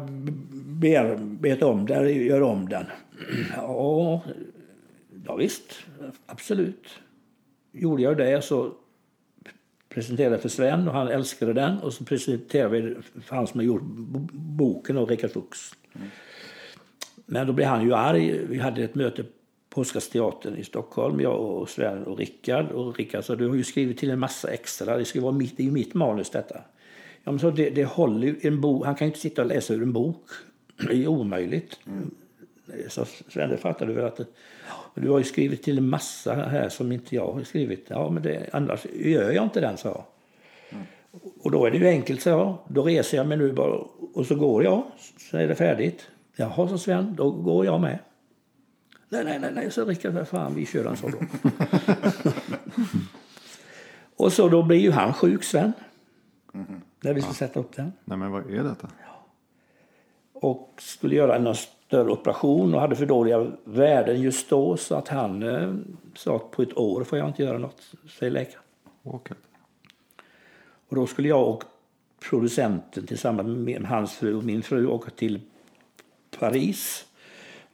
bearbeta om den, göra om den. Ja, ja visst, absolut. Gjorde jag det så presenterade för Sven och han älskade den. Och så presenterade vi för han som har gjort boken och Rickard Fuchs. Mm. Men då blev han ju arg. Vi hade ett möte på Oscarsteatern i Stockholm, jag och Sven och Rickard. Och Rickard sa, du har ju skrivit till en massa extra, det, ska vara mitt, det är ju mitt manus detta. Ja, men så det, det håller ju, en bok, han kan ju inte sitta och läsa ur en bok. Det är omöjligt. Mm. Så Sven, det fattar du väl att du har ju skrivit till en massa här som inte jag har skrivit. Ja, men det, annars gör jag inte den, sa jag. Mm. Och då är det ju enkelt, sa jag. Då reser jag mig nu bara och så går jag, så är det färdigt. Jaha, sa Sven, då går jag med. Nej, nej, nej, nej så Rickard, vad fan, vi kör den så då. *laughs* och så då blir ju han sjuk, Sven. Mm -hmm. När vi ska ja. sätta upp den. Nej, men vad är detta? Ja. Och skulle göra en större operation och hade för dåliga värden just då så att han eh, sa att på ett år får jag inte göra något, säger läkaren. Okay. Och då skulle jag och producenten tillsammans med hans fru och min fru åka till Paris.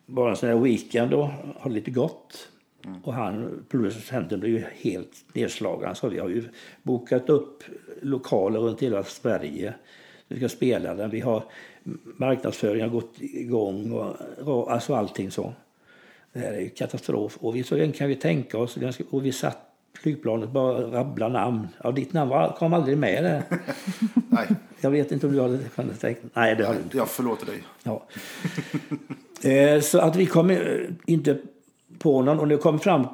Bara en sån här weekend och ha lite gott. Mm. Och han, producenten blev ju helt nedslagen. Så vi har ju bokat upp lokaler runt hela Sverige. Vi ska spela den. Vi har marknadsföringen har gått igång och alltså allting så. Det här är ju katastrof. Och vi, så kan vi tänka oss. Och vi satt flygplanet bara rabbla namn. Ja, ditt namn var, kom aldrig med där. *laughs* Nej. Jag vet inte om du hade kunnat tänka Nej, det har du inte. Jag förlåter dig. Ja. eh, så att vi kom inte på någon. Och vi kom fram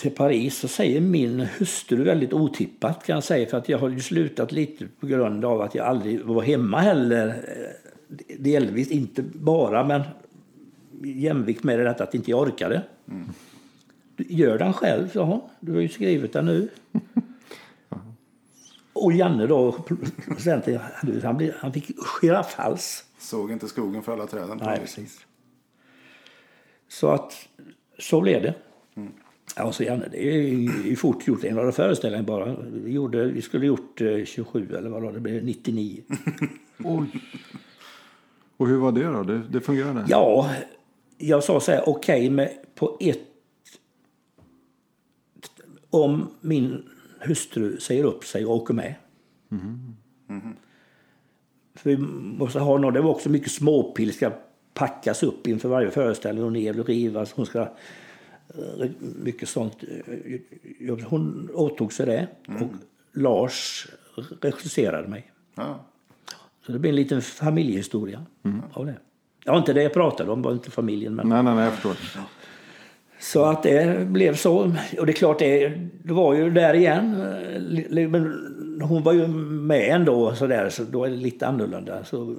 till Paris så säger min hustru väldigt otippat kan jag säga. För att jag har ju slutat lite på grund av att jag aldrig var hemma heller. Delvis, inte bara, men jämvikt med detta att inte jag orkade. Mm. Gör den själv, sa Du har ju skrivit den nu. *laughs* Och Janne då, producenten, han, blev, han fick giraffhals. Såg inte skogen för alla träden. Nej, precis. Så att, så blev det. Ja, så Janne, det är ju fort gjort. En av föreställningar bara. Vi, gjorde, vi skulle gjort 27 eller vad det blev, 99. *laughs* Oj. Och hur var det då? Det, det fungerade? Ja, jag sa så här, okej, okay, på ett om min hustru säger upp sig och åker med. Mm. Mm. För vi måste ha någon, det var också mycket småpill ska packas upp inför varje föreställning och ner och rivas. Hon ska, mycket sånt. Hon åtog sig det mm. och Lars regisserade mig. Ja. Så det blir en liten familjehistoria mm. av det. Var inte det jag pratade om, var inte familjen. Men... Nej, nej, nej, jag förstår. Så att det blev så. Och det är klart, det, det var ju där igen. Men hon var ju med ändå så där, så då är det lite annorlunda. Så,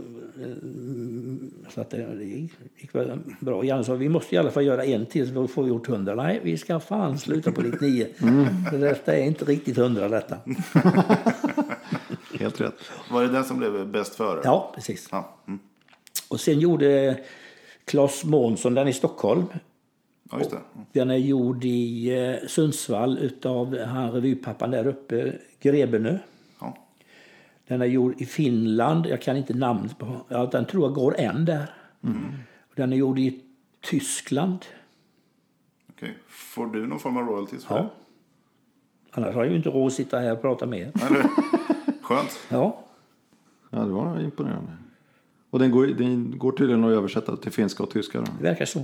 så att det, det gick väl bra. Janne sa vi måste i alla fall göra en till så får vi gjort hundra. Nej, vi ska fan sluta på 99. Mm. För detta är inte riktigt hundra detta. Helt rätt. Var det den som blev bäst före? Ja, precis. Ja. Mm. Och sen gjorde Claes Månsson den i Stockholm. Ja, just det. Den är gjord i eh, Sundsvall av han revypappan där uppe, Grebenö. Ja. Den är gjord i Finland, jag kan inte namnet på, ja, den tror jag går än där. Mm. Den är gjord i Tyskland. Okej. Får du någon form av royalties för Ja. det? Annars har jag ju inte råd att sitta här och prata med er. Skönt. *laughs* Ja, Ja, det var imponerande. Och den går, den går tydligen att översätta till finska och tyska. Då. det verkar så.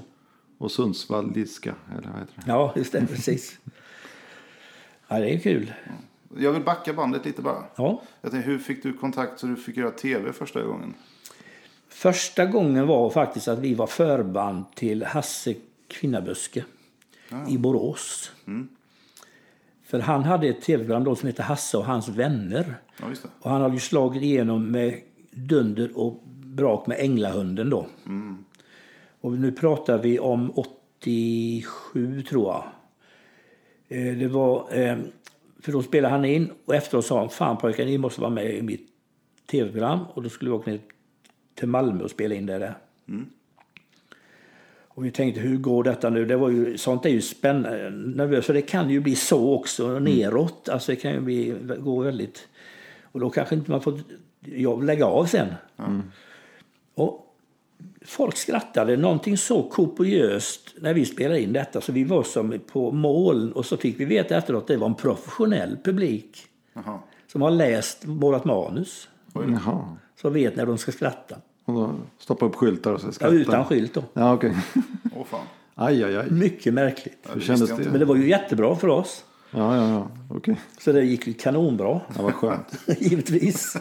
Och sundsvalliska, eller vad heter det? Ja, just det. Precis. Ja, det är kul. Jag vill backa bandet lite bara. Ja. Jag tänkte, hur fick du kontakt så du fick göra tv första gången? Första gången var faktiskt att vi var förband till Hasse Kvinnaböske i Borås. För han hade ett tv-program då som hette Hasse och hans vänner. Ja. Och han hade ju slagit igenom med dunder och brak med Änglahunden då. Och nu pratar vi om 87 tror jag. Eh, Det var, eh, för då spelade han in och efteråt sa han, fan pojkar ni måste vara med i mitt tv-program. Och då skulle vi åka ner till Malmö och spela in det där. Och vi tänkte, hur går detta nu? Det var ju, sånt är ju spännande, nervöst, för det kan ju bli så också, neråt. Alltså det kan ju bli, gå väldigt... Och då kanske inte man får jag lägga av sen. Och folk skrattade någonting så kopiöst när vi spelade in detta så vi var som på mål. Och så fick vi veta efteråt att det var en professionell publik Jaha. som har läst vårt manus. Jaha. Som vet när de ska skratta. Och då stoppa upp skyltar och så Ja, skratta. utan skylt då. Ja, okej. Åh fan. Aj, aj, aj. Mycket märkligt. Ja, det kändes det? Men det var ju jättebra för oss. Ja, ja, ja. Okej. Så det gick ju kanonbra. Ja, vad skönt. *laughs* Givetvis.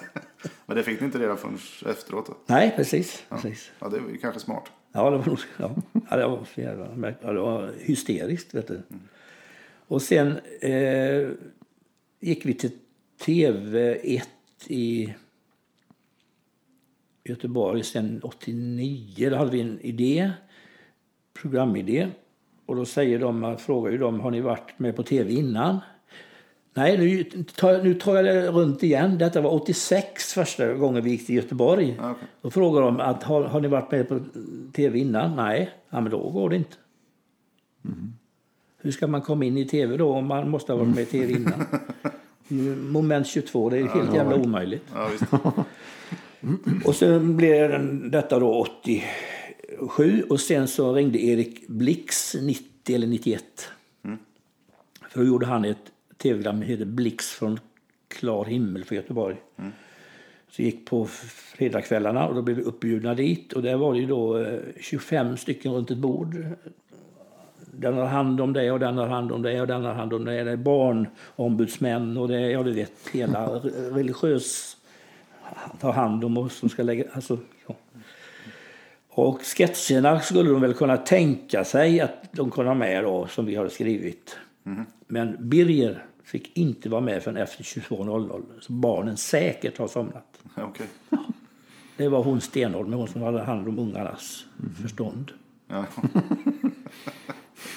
Men det fick ni inte reda förrän efteråt? Då? Nej, precis. precis. Ja, det var ju kanske smart. Ja, det var, nog- ja. Ja, det var, så jävla ja, det var hysteriskt. Vet du. Och sen eh, gick vi till TV1 i Göteborg sen 89. Då hade vi en idé, programidé. Och då säger de, frågar ju de, har ni varit med på TV innan? Nej, nu tar, nu tar jag det runt igen. Detta var 86 första gången vi gick till Göteborg. Ja, okej. Då frågar de, att, har, har ni varit med på TV innan? Nej, ja, men då går det inte. Hur ska man komma in i TV då om man måste ha varit med i TV innan? Moment *laughs* 22, det är helt jävla omöjligt. Ja. *laughs* Och sen blev detta då 87 och sen så ringde Erik Blix 90 eller 91. För då gjorde han ett tv-program som heter Blix från klar himmel för Göteborg. Så gick på fredagskvällarna och då blev vi uppbjudna dit och där var det ju då eh, 25 stycken runt ett bord. Den har hand om det och den har hand om det och den har hand om det. Det är barnombudsmän och det är, ja du vet, hela *laughs* re- religiös tar hand om oss som ska lägga... Alltså, ja. Och sketcherna skulle de väl kunna tänka sig att de kunde ha med då, som vi har skrivit. Men Birger fick inte vara med förrän efter 22.00. Så barnen säkert har somnat. Ja, Okej. Det var hon Stenholm, hon som hade hand om ungarnas förstånd. Ja.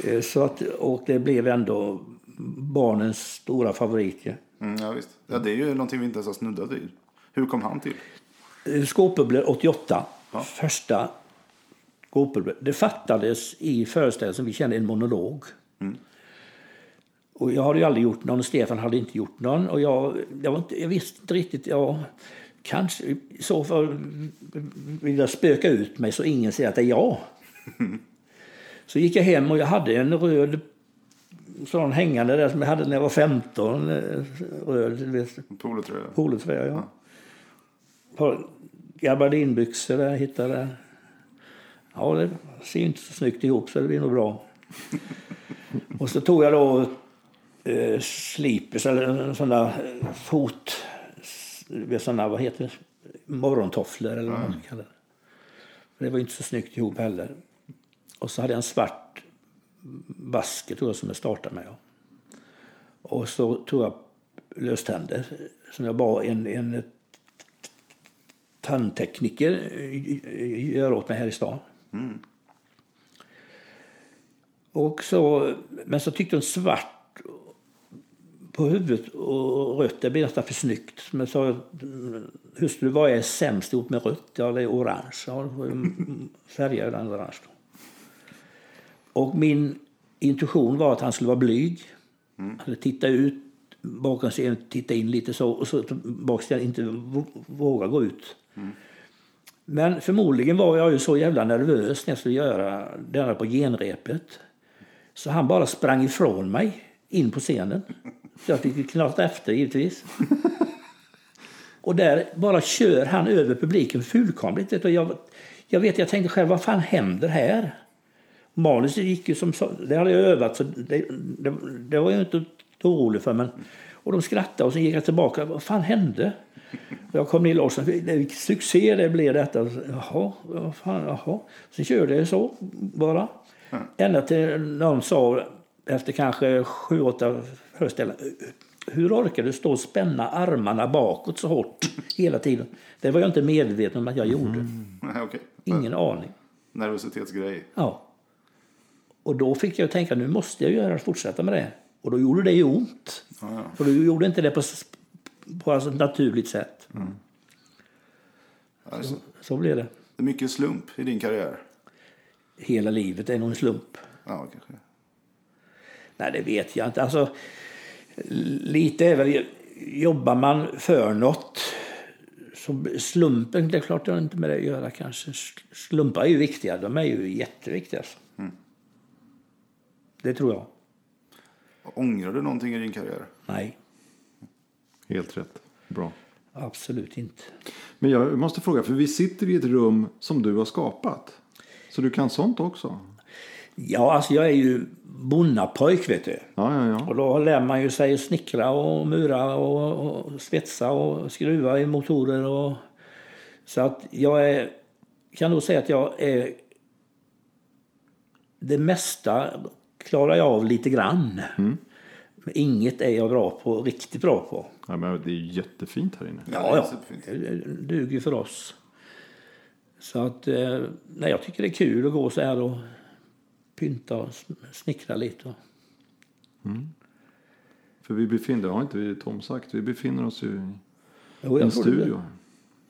Eh, Så att, och det blev ändå barnens stora favorit. ja. Mm, ja, visst. Ja, det är ju någonting vi inte ens har snuddat vid. Hur kom han till? Eh, Skåpbubblor 88, första skåpbubblor. Det fattades i föreställningen som vi kände en monolog. Och jag hade ju aldrig gjort någon Stefan hade inte gjort någon. Och jag, jag, var inte, jag visste inte riktigt. Ja, kanske så fall vill jag spöka ut mig så ingen ser att det är jag. Så gick jag hem och jag hade en röd sån hängande där som jag hade när jag var 15. eh, Röd, Polotröja? Polotröja, ja. Par gabardinbyxor där jag hittade. Ja, det ser inte så snyggt ihop så det blir nog bra. *laughs* och så tog jag då eh, slipers eller där eh, fot... Vet såna, vad heter det? Morgontofflor eller vad man ska kalla det. Det var inte så snyggt ihop heller. Och så hade jag en svart basker tror jag som jag startade med. Och så tog jag löständer som jag bad en, en tandtekniker eh, göra åt mig här i stan. Och så, men så tyckte hon svart på huvudet och rött, det blir nästan för snyggt. Men så hustru, vad är sämst ihop med rött? Ja, det är orange. Ja, då får jag färga den orange då. Och min intuition var att han skulle vara blyg. Han skulle titta ut bakom scenen, titta in lite så och så till inte vå- våga gå ut. Men förmodligen var jag ju så jävla nervös när jag skulle göra denna på genrepet. Så han bara sprang ifrån mig in på scenen. *laughs* Jag fick knata efter givetvis. *laughs* Och där bara kör han över publiken fullkomligt. du. Jag, jag vet, jag tänkte själv, vad fan händer här? Manuset gick ju som det hade jag övat så det, det, det var jag inte orolig för. Men, och de skrattade och sen gick jag tillbaka. Vad fan hände? Och jag kom ner logen. Vilken succé det blev detta. Jaha, vad fan, jaha. Sen körde jag så bara. Ända till någon sa efter kanske sju, åtta föreställningar. Hur orkar du stå och spänna armarna bakåt så hårt hela tiden? Det var jag inte medveten om att jag gjorde. Nej, *laughs* okej. Ingen aning. Nervositetsgrej. Ja. Och då fick jag tänka nu måste jag göra fortsätta med det. Och då gjorde det ju ont. För du gjorde inte det på, på alltså ett naturligt sätt. Alltså, Så blev det. det är mycket slump i din karriär. Hela livet är nog en slump. Ja, kanske. Nej, det vet jag inte. Alltså, lite är väl, jobbar man för något så slumpen, det är klart det har inte med det att göra kanske. Slumpar är ju viktiga, de är ju jätteviktiga. Alltså. Det tror jag. Ångrar du någonting i din karriär? Nej, Helt rätt. Bra. absolut inte. Men jag måste fråga, för vi sitter i ett rum som du har skapat. Så du kan sånt också? Ja, alltså jag är ju bonnapojk vet du. Ja, ja, ja. Och då lär man ju sig snickra och mura och, och svetsa och skruva i motorer. Och, så att jag är, kan nog säga att jag är... Det mesta klarar jag av lite grann. Men inget är jag bra på, riktigt bra på. ja men det är jättefint här inne. Ja, ja. Det duger för oss. Så att, eh, nej, jag tycker det är kul att gå så här och pynta och snickra lite. För vi befinner har inte vi Tom sagt, vi befinner oss ju i Jo, en studio. Det.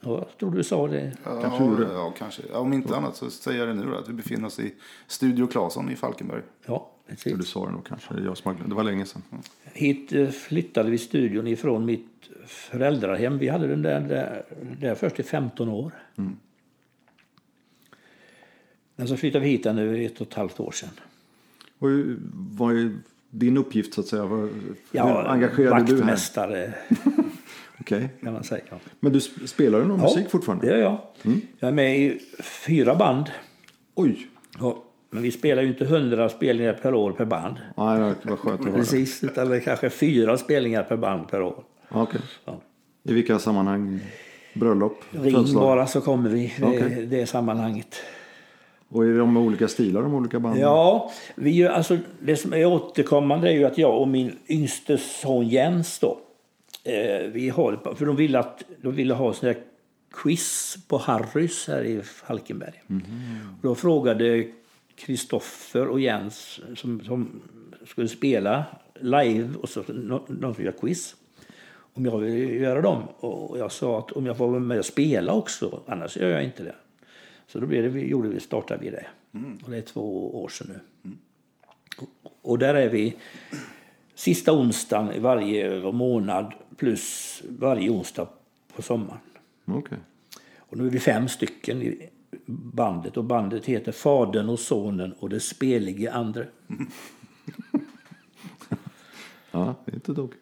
Ja, jag trodde du sa det. Ja, Kanske det. ja, kanske. Ja, om inte annat så säger jag det nu då, att vi befinner oss i Studio Claesson i Falkenberg. Ja, Ja, precis. du sa det nog kanske. Det Jag som det var länge sedan. Hit eh, flyttade vi studion ifrån mitt föräldrahem. Vi hade den där, där, där först i 15 år. Men så flyttade vi hit nu ett och ett halvt år sedan. Och vad är din uppgift så att säga? Vad, hur Ja, engagerad är du här? vaktmästare *laughs* Okej. kan man säga. Ja. Men du sp- spelar du någon musik fortfarande? det gör jag. Jag är med i fyra band. Oj! Ja, men vi spelar ju inte hundra spelningar per år per band. Nej, det var skönt att höra. Precis, utan det är kanske fyra spelningar per band per år. Ja, Okej. Ja. I vilka sammanhang? Bröllop? Ring bara så kommer vi. Det, Okej. det är sammanhanget. Och är de olika stilar, de olika banden? Ja, vi alltså, det som är återkommande är ju att jag och min yngste son Jens då, eh, vi har, för de ville, att, de ville ha sån där quiz på Harrys här i Falkenberg. Då frågade Kristoffer och Jens som, som skulle spela live och så nå- någon som gör quiz om jag ville göra dem. Och jag sa att om jag får vara med och spela också, annars gör jag inte det. Så då blev det, vi, gjorde vi, startade vi det. Och det är två år sedan nu. Och där är vi sista onsdagen i varje månad plus varje onsdag på sommaren. Okej. Och nu är vi fem stycken i bandet och bandet heter Fadern och Sonen och det spelige andre. *laughs* Ja, det är inte dumt.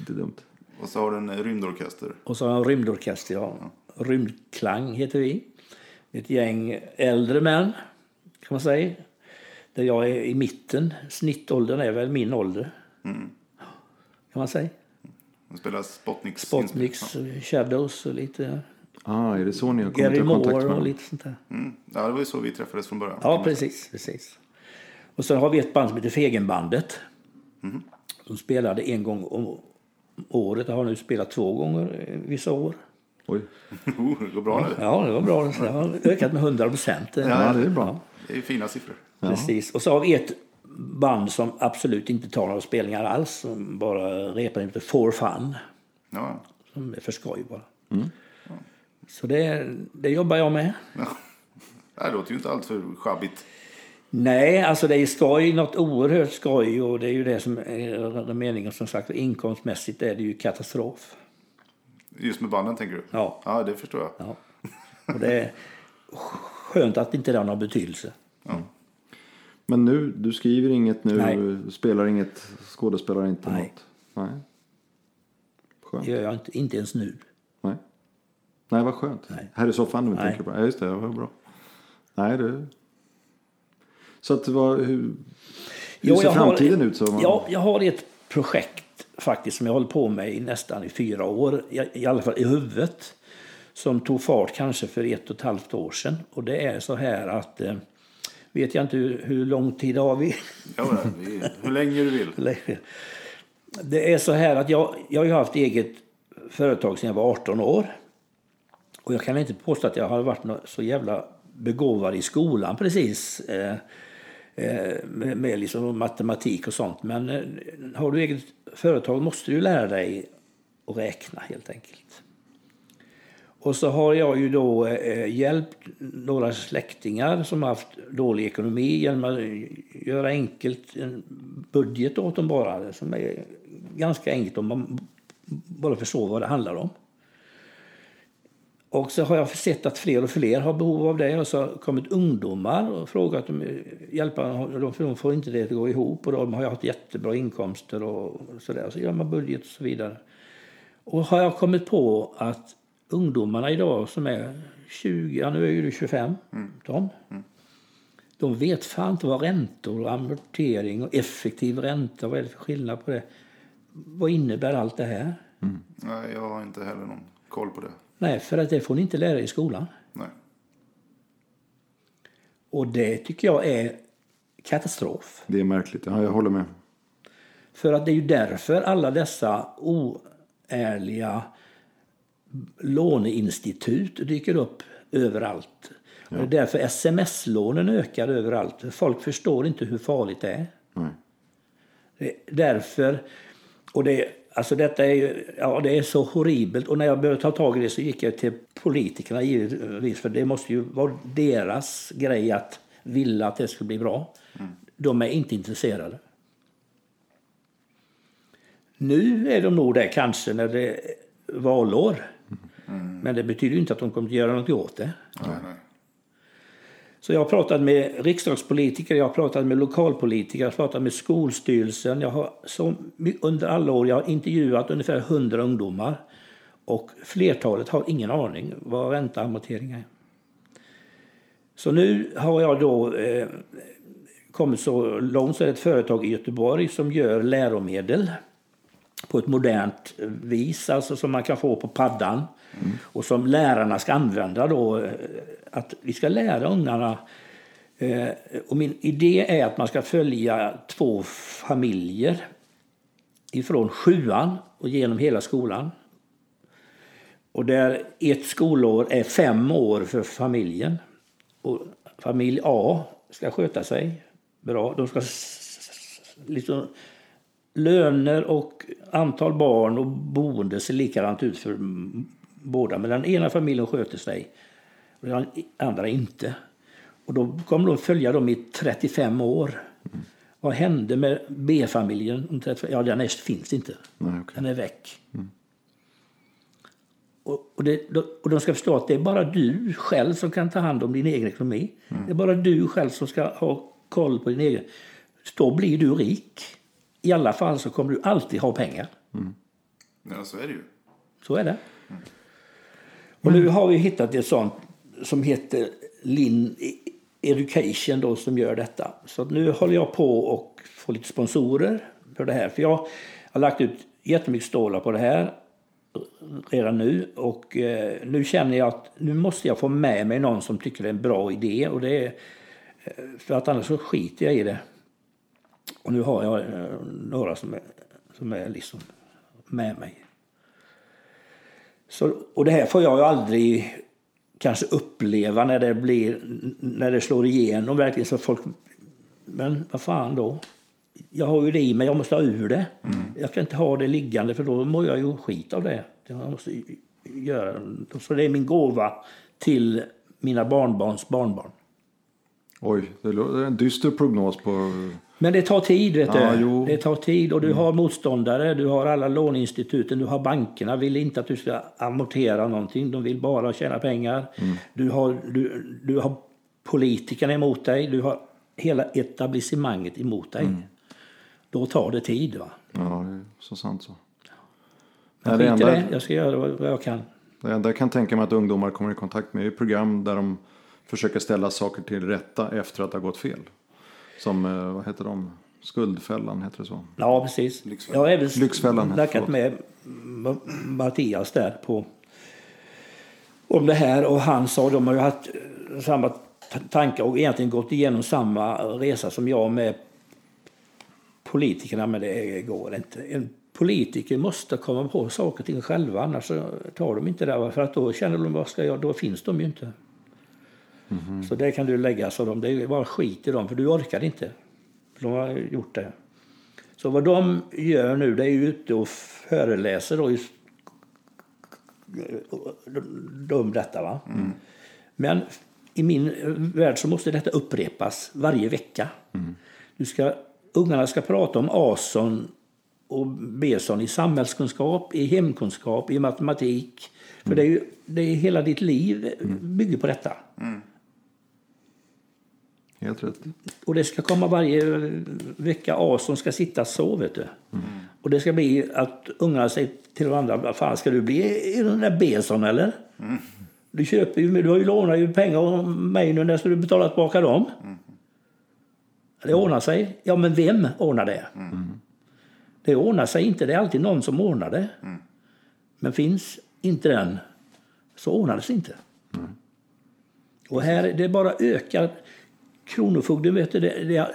Inte dumt. Och så har du en rymdorkester. Och så har jag en rymdorkester, ja. Rymdklang heter vi. Ett gäng äldre män, kan man säga. Där jag är i mitten. Snittåldern är väl min ålder. Kan man säga. De spelar Spotniks. Spotniks, Shadows och lite Ah, är det så ni har kommit i Gary kontakt Moore med och dem? lite sånt där. Mm. Ja, det var ju så vi träffades från början. Ja, precis. precis. Och sen har vi ett band som heter Fegenbandet. De spelade en gång om året och har nu spelat två gånger vissa år. Oj. *laughs* Oh, det går bra nu. Ja, det var bra. Det har ökat med 100 procent. Ja, det är bra. Det är fina siffror. Precis. Och så har vi ett band som absolut inte tar några spelningar alls. Som bara repar inte for fun. Ja. Som är för skoj bara. Så det, det jobbar jag med. Ja. Det låter ju inte allt för sjabbigt. Nej, alltså det är skoj, något oerhört skoj och det är ju det som är meningen som sagt. Inkomstmässigt är det ju katastrof. Just med banden tänker du? Ja. Ja, det förstår jag. Ja. Och det är skönt att inte det har någon betydelse. Men Men nu, du skriver inget nu, Nej. du spelar inget, skådespelar inte Nej. något? Nej. Skönt. Det gör jag inte, inte ens nu. Nej. Nej, vad skönt. Nej. Här i soffan Nej. tänker du på. Ja, just det. Det var bra. Nej, det... Så att vad, hur, hur Jo, ser jag har- framtiden ut? Så man... Ja, jag har ett projekt faktiskt som jag håller på med i nästan i fyra år, i, i alla fall i huvudet, som tog fart kanske för ett och ett halvt år sedan. Och det är så här att, eh, vet jag inte hur, hur lång tid har vi? *laughs* Ja, vi, hur länge du vill. Det är så här att jag, jag har haft eget företag sedan jag var 18 år. Och jag kan inte påstå att jag har varit så jävla begåvad i skolan precis. Eh, eh, med, med liksom matematik och sånt. Men eh, har du eget företag måste du lära dig att räkna helt enkelt. Och så har jag ju då eh, hjälpt några släktingar som har haft dålig ekonomi genom att göra enkelt en budget åt dem bara. Som är ganska enkelt om man bara förstår vad det handlar om. Och så har jag sett att fler och fler har behov av det. Och så har kommit ungdomar och frågat om hjälp. De för de får inte det att gå ihop. Och de har haft jättebra inkomster och sådär. Så gör man budget och så vidare. Och har jag kommit på att ungdomarna idag som är 20, ja nu är ju du 25, Tom. De vet fan inte vad räntor och amortering och effektiv ränta, vad är det för skillnad på det? Vad innebär allt det här? Nej, jag har inte heller någon koll på det. Nej, för att det får ni inte lära er i skolan. Nej. Och det tycker jag är katastrof. Det är märkligt. Ja, jag håller med. För att det är ju därför alla dessa oärliga låneinstitut dyker upp överallt. Och det är därför sms-lånen ökar överallt. Folk förstår inte hur farligt det är. Nej. Det är därför, och det, alltså detta är, ju- ja, det är så horribelt. Och när jag började ta tag i det så gick jag till politikerna givetvis. För det måste ju vara deras grej att vilja att det ska bli bra. De är inte intresserade. Nu är de nog det kanske när det är valår. Men det betyder inte att de kommer att göra något åt det. Nej, nej. Så jag har pratat med riksdagspolitiker, jag har pratat med lokalpolitiker, jag har pratat med skolstyrelsen. Jag har så, under alla år jag har intervjuat ungefär 100 ungdomar. Och flertalet har ingen aning vad ränta och amortering är. Så nu har jag då eh, kommit så långt så är det ett företag i Göteborg som gör läromedel på ett modernt vis, alltså som man kan få på paddan och som lärarna ska använda då. eh, Att vi ska lära ungarna eh, och min idé är att man ska följa två familjer ifrån sjuan och genom hela skolan. Och där ett skolår är fem år för familjen. Och familj A ska sköta sig bra. De ska liksom, löner och antal barn och boende ser likadant ut för mm, båda. Men den ena familjen sköter sig och den andra inte. Och då kommer de följa dem i 35 år. Vad hände med B-familjen? om 35 Ja, den är, finns inte. Nej, okej. Den är väck. Och, och, det, och de ska förstå att det är bara du själv som kan ta hand om din egen ekonomi. Det är bara du själv som ska ha koll på din egen. Då blir du rik. I alla fall så kommer du alltid ha pengar. Ja, så är det ju. Så är det. Och nu har vi hittat ett sånt som heter Lin Education då, som gör detta. Så nu håller jag på och få lite sponsorer för det här. För jag har lagt ut jättemycket stålar på det här redan nu. Och eh, nu känner jag att nu måste jag få med mig någon som tycker det är en bra idé. Och det är, eh, för att annars så skiter jag i det. Och nu har jag eh, några som är, som är liksom med mig. Så, och det här får jag ju aldrig kanske uppleva när det blir när det slår igenom verkligen så folk men vad fan då? Jag har ju det i mig, jag måste ha ur det. Jag kan inte ha det liggande för då mår jag ju skit av det. Jag måste göra. Så det är min gåva till mina barnbarns barnbarn. Oj, det är en dyster prognos på... Men det tar tid, vet Ja, du. jo. Det tar tid och du har motståndare, du har alla låneinstituten, du har bankerna vill inte att du ska amortera någonting. De vill bara tjäna pengar. Du, har, du, du har politikerna emot dig. Du har hela etablissemanget emot dig. Då tar det tid. va. Ja, det är så sant så. Men Nej, det, enda, det, jag ska göra vad vad jag kan. det enda jag kan tänka mig att ungdomar kommer i kontakt med är program där de försöker ställa saker till rätta efter att det har gått fel. Som, eh, vad heter de? Skuldfällan, heter det så? Ja, precis. Lyxfällan. Jag har även Lyxfällan, snackat med Mattias där på om det här och han sa de har ju haft eh, samma tankar och egentligen gått igenom samma resa som jag med politikerna men det går inte. En politiker måste komma på saker och ting själva annars så tar de inte det. va? För att då känner de vad ska jag, då finns de ju inte. Så det kan du lägga så de, det är bara skit i dem för du orkar inte. De har gjort det. Så vad de gör nu det är ju ute och föreläser då just om detta. Va? Men i min värld så måste detta upprepas varje vecka. Du ska, ungarna ska prata om Ason och Beson i samhällskunskap, i hemkunskap, i matematik. För det är ju det är hela ditt liv bygger på detta. Helt rätt. Och det ska komma varje vecka A som ska sitta så, vet du. Och det ska bli att ungarna säger till varandra, vad fan ska du bli i den där Benson eller? Du köper ju, du har ju lånat ju pengar av mig nu, när ska du betala tillbaka dem? Det ordnar sig. Ja, men vem ordnar det? Det ordnar sig inte, det är alltid någon som ordnar det. Men finns inte den, så ordnar det sig inte. Och här, det bara ökar. Kronofogden, vet du, det, det har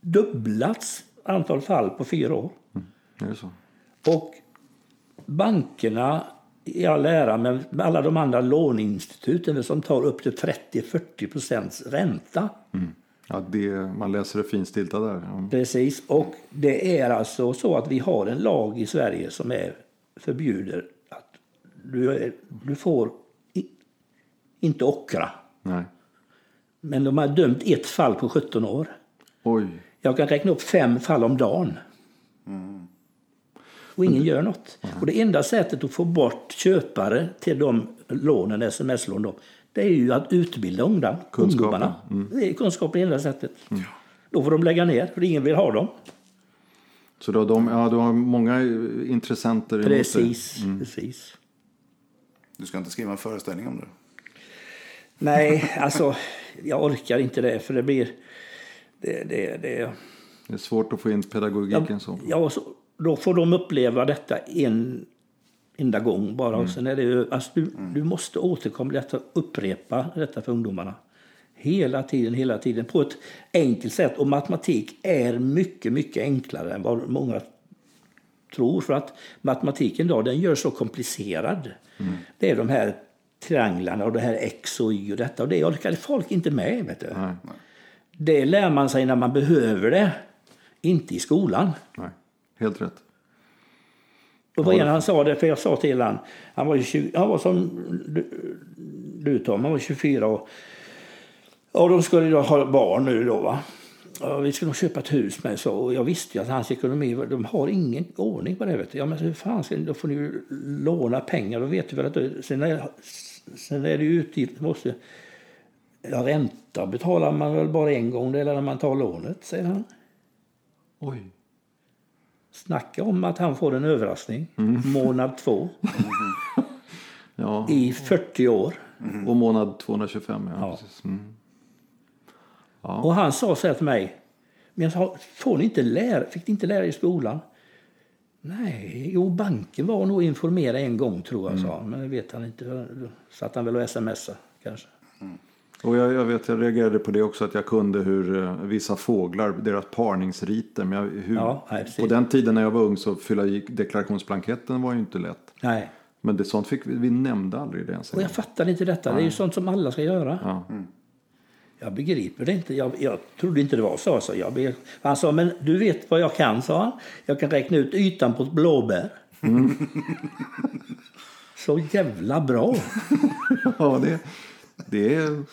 dubblats antal fall på fyra år. Så? Och bankerna i all ära, men alla de andra låneinstituten som tar upp till 30-40 procents ränta. Ja, det, man läser det finstilta där. Ja. Precis. Och det är alltså så att vi har en lag i Sverige som är förbjuder att du, du får i, inte ockra. Nej. Men de har dömt ett fall på 17 år. Oj. Jag kan räkna upp fem fall om dagen. Och ingen gör något. Och det enda sättet att få bort köpare till de lånen, sms-lån, då, det är ju att utbilda ungdom, ungdomarna. Det är kunskapen det enda sättet. Då får de lägga ner, för ingen vill ha dem. Så då, de, ja, du har många intressenter emot dig. Precis, precis. Du ska inte skriva en föreställning om det. Nej, alltså jag orkar inte det, för det blir... Det, det, det, Det är svårt att få in pedagogiken så. Ja, så, då får de uppleva detta en enda gång bara. Och sen är det ju, alltså, du, du måste återkomma detta, upprepa detta för ungdomarna. Hela tiden, hela tiden. På ett enkelt sätt. Och matematik är mycket, mycket enklare än vad många tror. För att matematiken idag, den gör så komplicerad. Det är de här trianglarna och det här x och y och detta. Och det orkar folk inte med. Vet du. Nej. Det lär man sig när man behöver det. Inte i skolan. Nej. Helt rätt. Och vad han sa det, för jag sa till han, han var, ju 20, han var som du, du Tom, han var 24 år. Och de skulle då ha barn nu då va. Och vi skulle köpa ett hus med så. Och jag visste ju att hans ekonomi, de har ingen ordning på det vet du. Ja men hur fan ska ni, då får ni ju låna pengar. Då vet du väl att sen, är, sen är det ju utgift, måste, ja ränta betalar man väl bara en gång det eller när man tar lånet, säger han. Oj. Snacka om att han får en överraskning. Månad två. *laughs* Ja. i 40 år. Och månad 225. Ja, Ja. Precis. Mm. Och han sa så här till mig. Men jag sa, får ni inte lära, fick ni inte lära i skolan? Nej, jo banken var nog informerad en gång tror jag, sa han. Men det vet han inte. Då satt han väl och smsade kanske. Och jag, jag vet, jag reagerade på det också att jag kunde hur eh, vissa fåglar, deras parningsriter. Men jag, hur, Ja, nej, på den tiden när jag var ung så fylla i deklarationsblanketten var ju inte lätt. Nej. Men det, sånt fick vi, vi nämnde aldrig det ens. Och jag fattar inte detta. Det är ju sånt som alla ska göra. Ja. Jag begriper det inte. Jag, jag trodde inte det var så. så jag han sa, men du vet vad jag kan, sa han. Jag kan räkna ut ytan på ett blåbär. så jävla bra. *laughs* ja, det, det är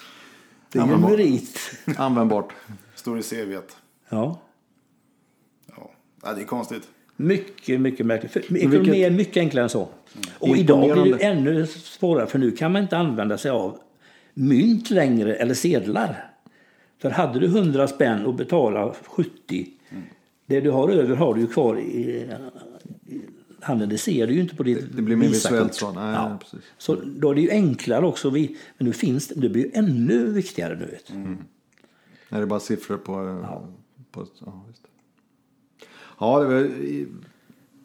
Det är ju en merit. användbart. Står i CVt. Ja. Ja. det är konstigt. Mycket, mycket märkligt. Ekonomi är mycket enklare än så. Och idag blir det ännu svårare för nu kan man inte använda sig av mynt längre eller sedlar. För hade du 100 spänn och betalar 70, det du har över har du kvar i handen. Det ser du ju inte på ditt Det blir mer visuellt så. Nej, Ja. precis. Så då är det ju enklare också. Vi, men nu finns det, det blir ju ännu viktigare nu. Vet. du. Nej, det är bara siffror på... Ja, på, ja, just det. ja det, var,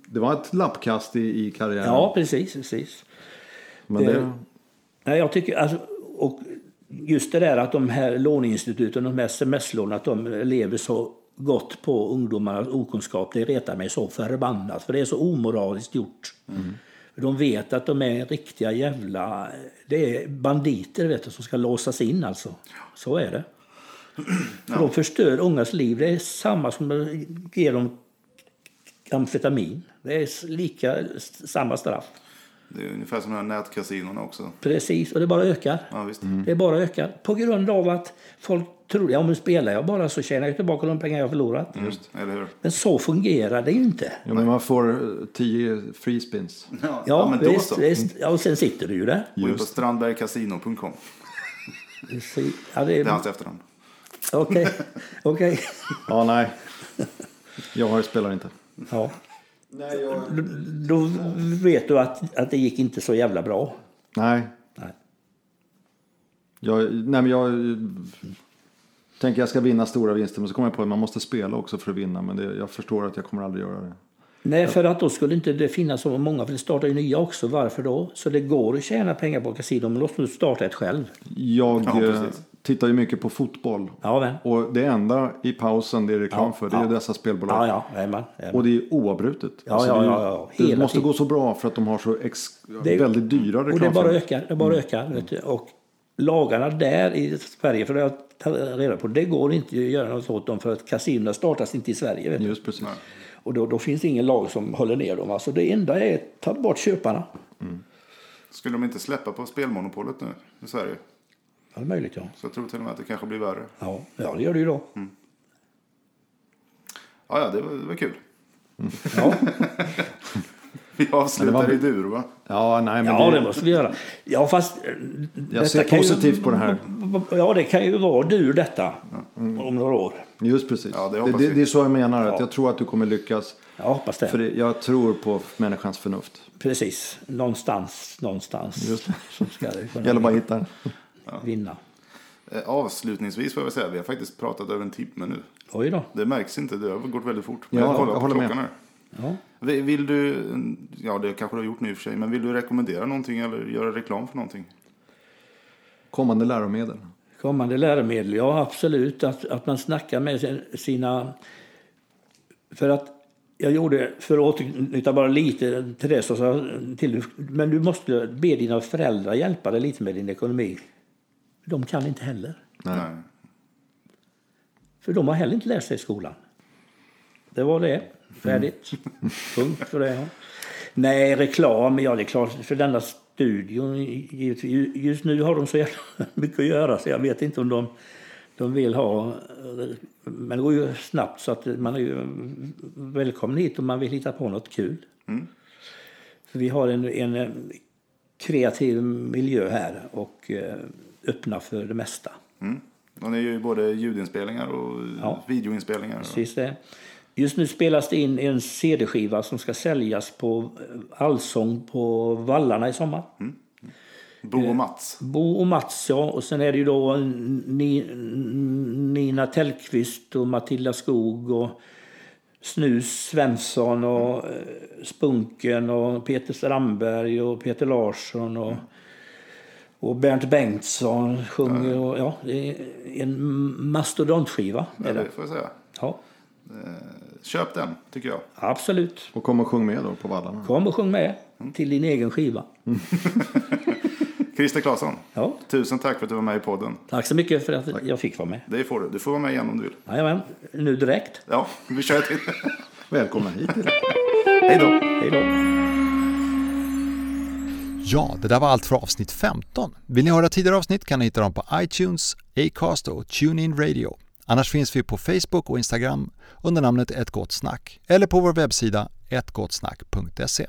det var ett lappkast i, i karriären. Ja, precis, precis. men det, det- Nej, jag tycker, alltså, och just det där att de här låneinstituten, de här sms-lånen, att de lever så gott på ungdomarnas okunskap, det retar mig så förbannat. För det är så omoraliskt gjort. För De vet att de är riktiga jävla... Det är banditer vet du, som ska låsas in alltså. Så är det. För De förstör ungas liv. Det är samma som att ge dem amfetamin. Det är lika, samma straff. Det är ungefär som de här nätkasinorna också. Precis, och det bara ökar. Ja, visst. Det bara ökar. På grund av att folk tror ja, men spelar jag bara så tjänar jag tillbaka de pengar jag har förlorat. Just, eller hur? Men så fungerar det ju inte. ja, men man får eh, tio free spins. *laughs* Ja, Ja, men då visst, så. visst. Ja, och sen sitter du ju där. Gå in på strandbergcasino.com. Ja, det Det är är... hans efternamn. Okej, okej. *laughs* Ja, nej. Jag spelar inte. Ja. Då, då vet du att, att det gick inte så jävla bra. Nej. Nej. Jag, nej men jag tänker jag ska vinna stora vinster. Men så kommer jag på att man måste spela också för att vinna. Men det, jag förstår att jag kommer aldrig göra det. Nej, för att då skulle inte det finnas så många, för det startar ju nya också. Varför då? Så det går att tjäna pengar på kasino, men då måste du starta ett själv. Jag Ja, precis. Tittar ju mycket på fotboll. Ja, men. Och det enda i pausen det är reklam Ja, för det är ja. dessa spelbolag. Ja, ja, jajamän, jajamän. Och det är oavbrutet. Ja, ja, det, är ju- ja, ja. det måste tiden. gå så bra för att de har så ex, Det väldigt dyra Och det reklamfilmer. bara ökar. Det bara ökar vet du. Och lagarna där i Sverige, för det har jag tagit reda på, det går inte att göra något åt dem för att kasinona startas inte i Sverige. Vet du. Just precis. Och då, då finns det ingen lag som håller ner dem. Alltså det enda är att ta bort köparna. Skulle de inte släppa på spelmonopolet nu i Sverige? Ja, det är möjligt ja. Så jag tror till och med att det kanske blir värre. Ja, ja det gör det ju då. Ja, ja, det var, det var kul. Ja, *laughs* Vi avslutar var- i dur, va? Ja, nej, men ja det, det måste vi göra. Ja, fast... eh, detta ser kan ju- positivt på det här. Ja, det kan ju vara du detta om några år. Just precis. Ja, det det, det, är så jag menar. Att Ja. jag tror att du kommer lyckas. Jag hoppas det. För jag tror på människans förnuft. Precis. Någonstans, någonstans. Just det. Så ska det kunna Gäller bara att hitta den. Vinna. Eh, Avslutningsvis får jag väl säga, vi har faktiskt pratat över en timme nu. Oj då. Det märks inte, det har gått väldigt fort. Ja, jag kollar jag på håller med. klockan här. Ja. Vi- Vill du, ja det kanske du har gjort nu i och för sig, men vill du rekommendera någonting eller göra reklam för någonting? Kommande läromedel. Kommande läromedel, ja absolut. Att, att man snackar med sin- sina... För att jag gjorde, för att återknyta bara lite till det, så sa till men du måste be dina föräldrar hjälpa dig lite med din ekonomi. De kan inte heller. Nej. För de har heller inte lärt sig i skolan. Det var det. Färdigt. Punkt för det. Nej, reklam. Ja, det är klart. För denna studion. Just nu har de så jävla *laughs* mycket att göra så jag vet inte om de, de vill ha... Men det går ju snabbt så att man är ju välkommen hit om man vill hitta på något kul. För vi har en, en kreativ miljö här och eh, öppna för det mesta. Mm. Och ni är ju både ljudinspelningar och Ja. videoinspelningar. Precis det. Just nu spelas det in en CD-skiva som ska säljas på eh, Allsång på Vallarna i sommar. Bo och Mats. Bo och Mats, ja. Och sen är det ju då Ni, Nina Tellqvist och Matilda Skog och Snus Svensson och eh, Spunken och Peter Strandberg och Peter Larsson och, och Bernt Bengtsson sjunger. Och, ja, det är en mastodontskiva. Ja, det får jag säga. Ja, Eh, Köp den, tycker jag. absolut. Och kom och sjung med då på vallarna. Kom och sjung med till din egen skiva. *laughs* Christer Claesson, Ja, tusen tack för att du var med i podden. tack så mycket för att jag fick vara med. Det får du. Du får vara med igen om du vill. Jajamän, nu direkt. Ja, vi kör till. *laughs* Välkomna hit. Hej då. Hej då. Ja, det där var allt för avsnitt 15. Vill ni höra tidigare avsnitt kan ni hitta dem på iTunes, Acast och TuneIn Radio. Annars finns vi på Facebook och Instagram under namnet Ett Gott Snack eller på vår webbsida ettgottsnack.se.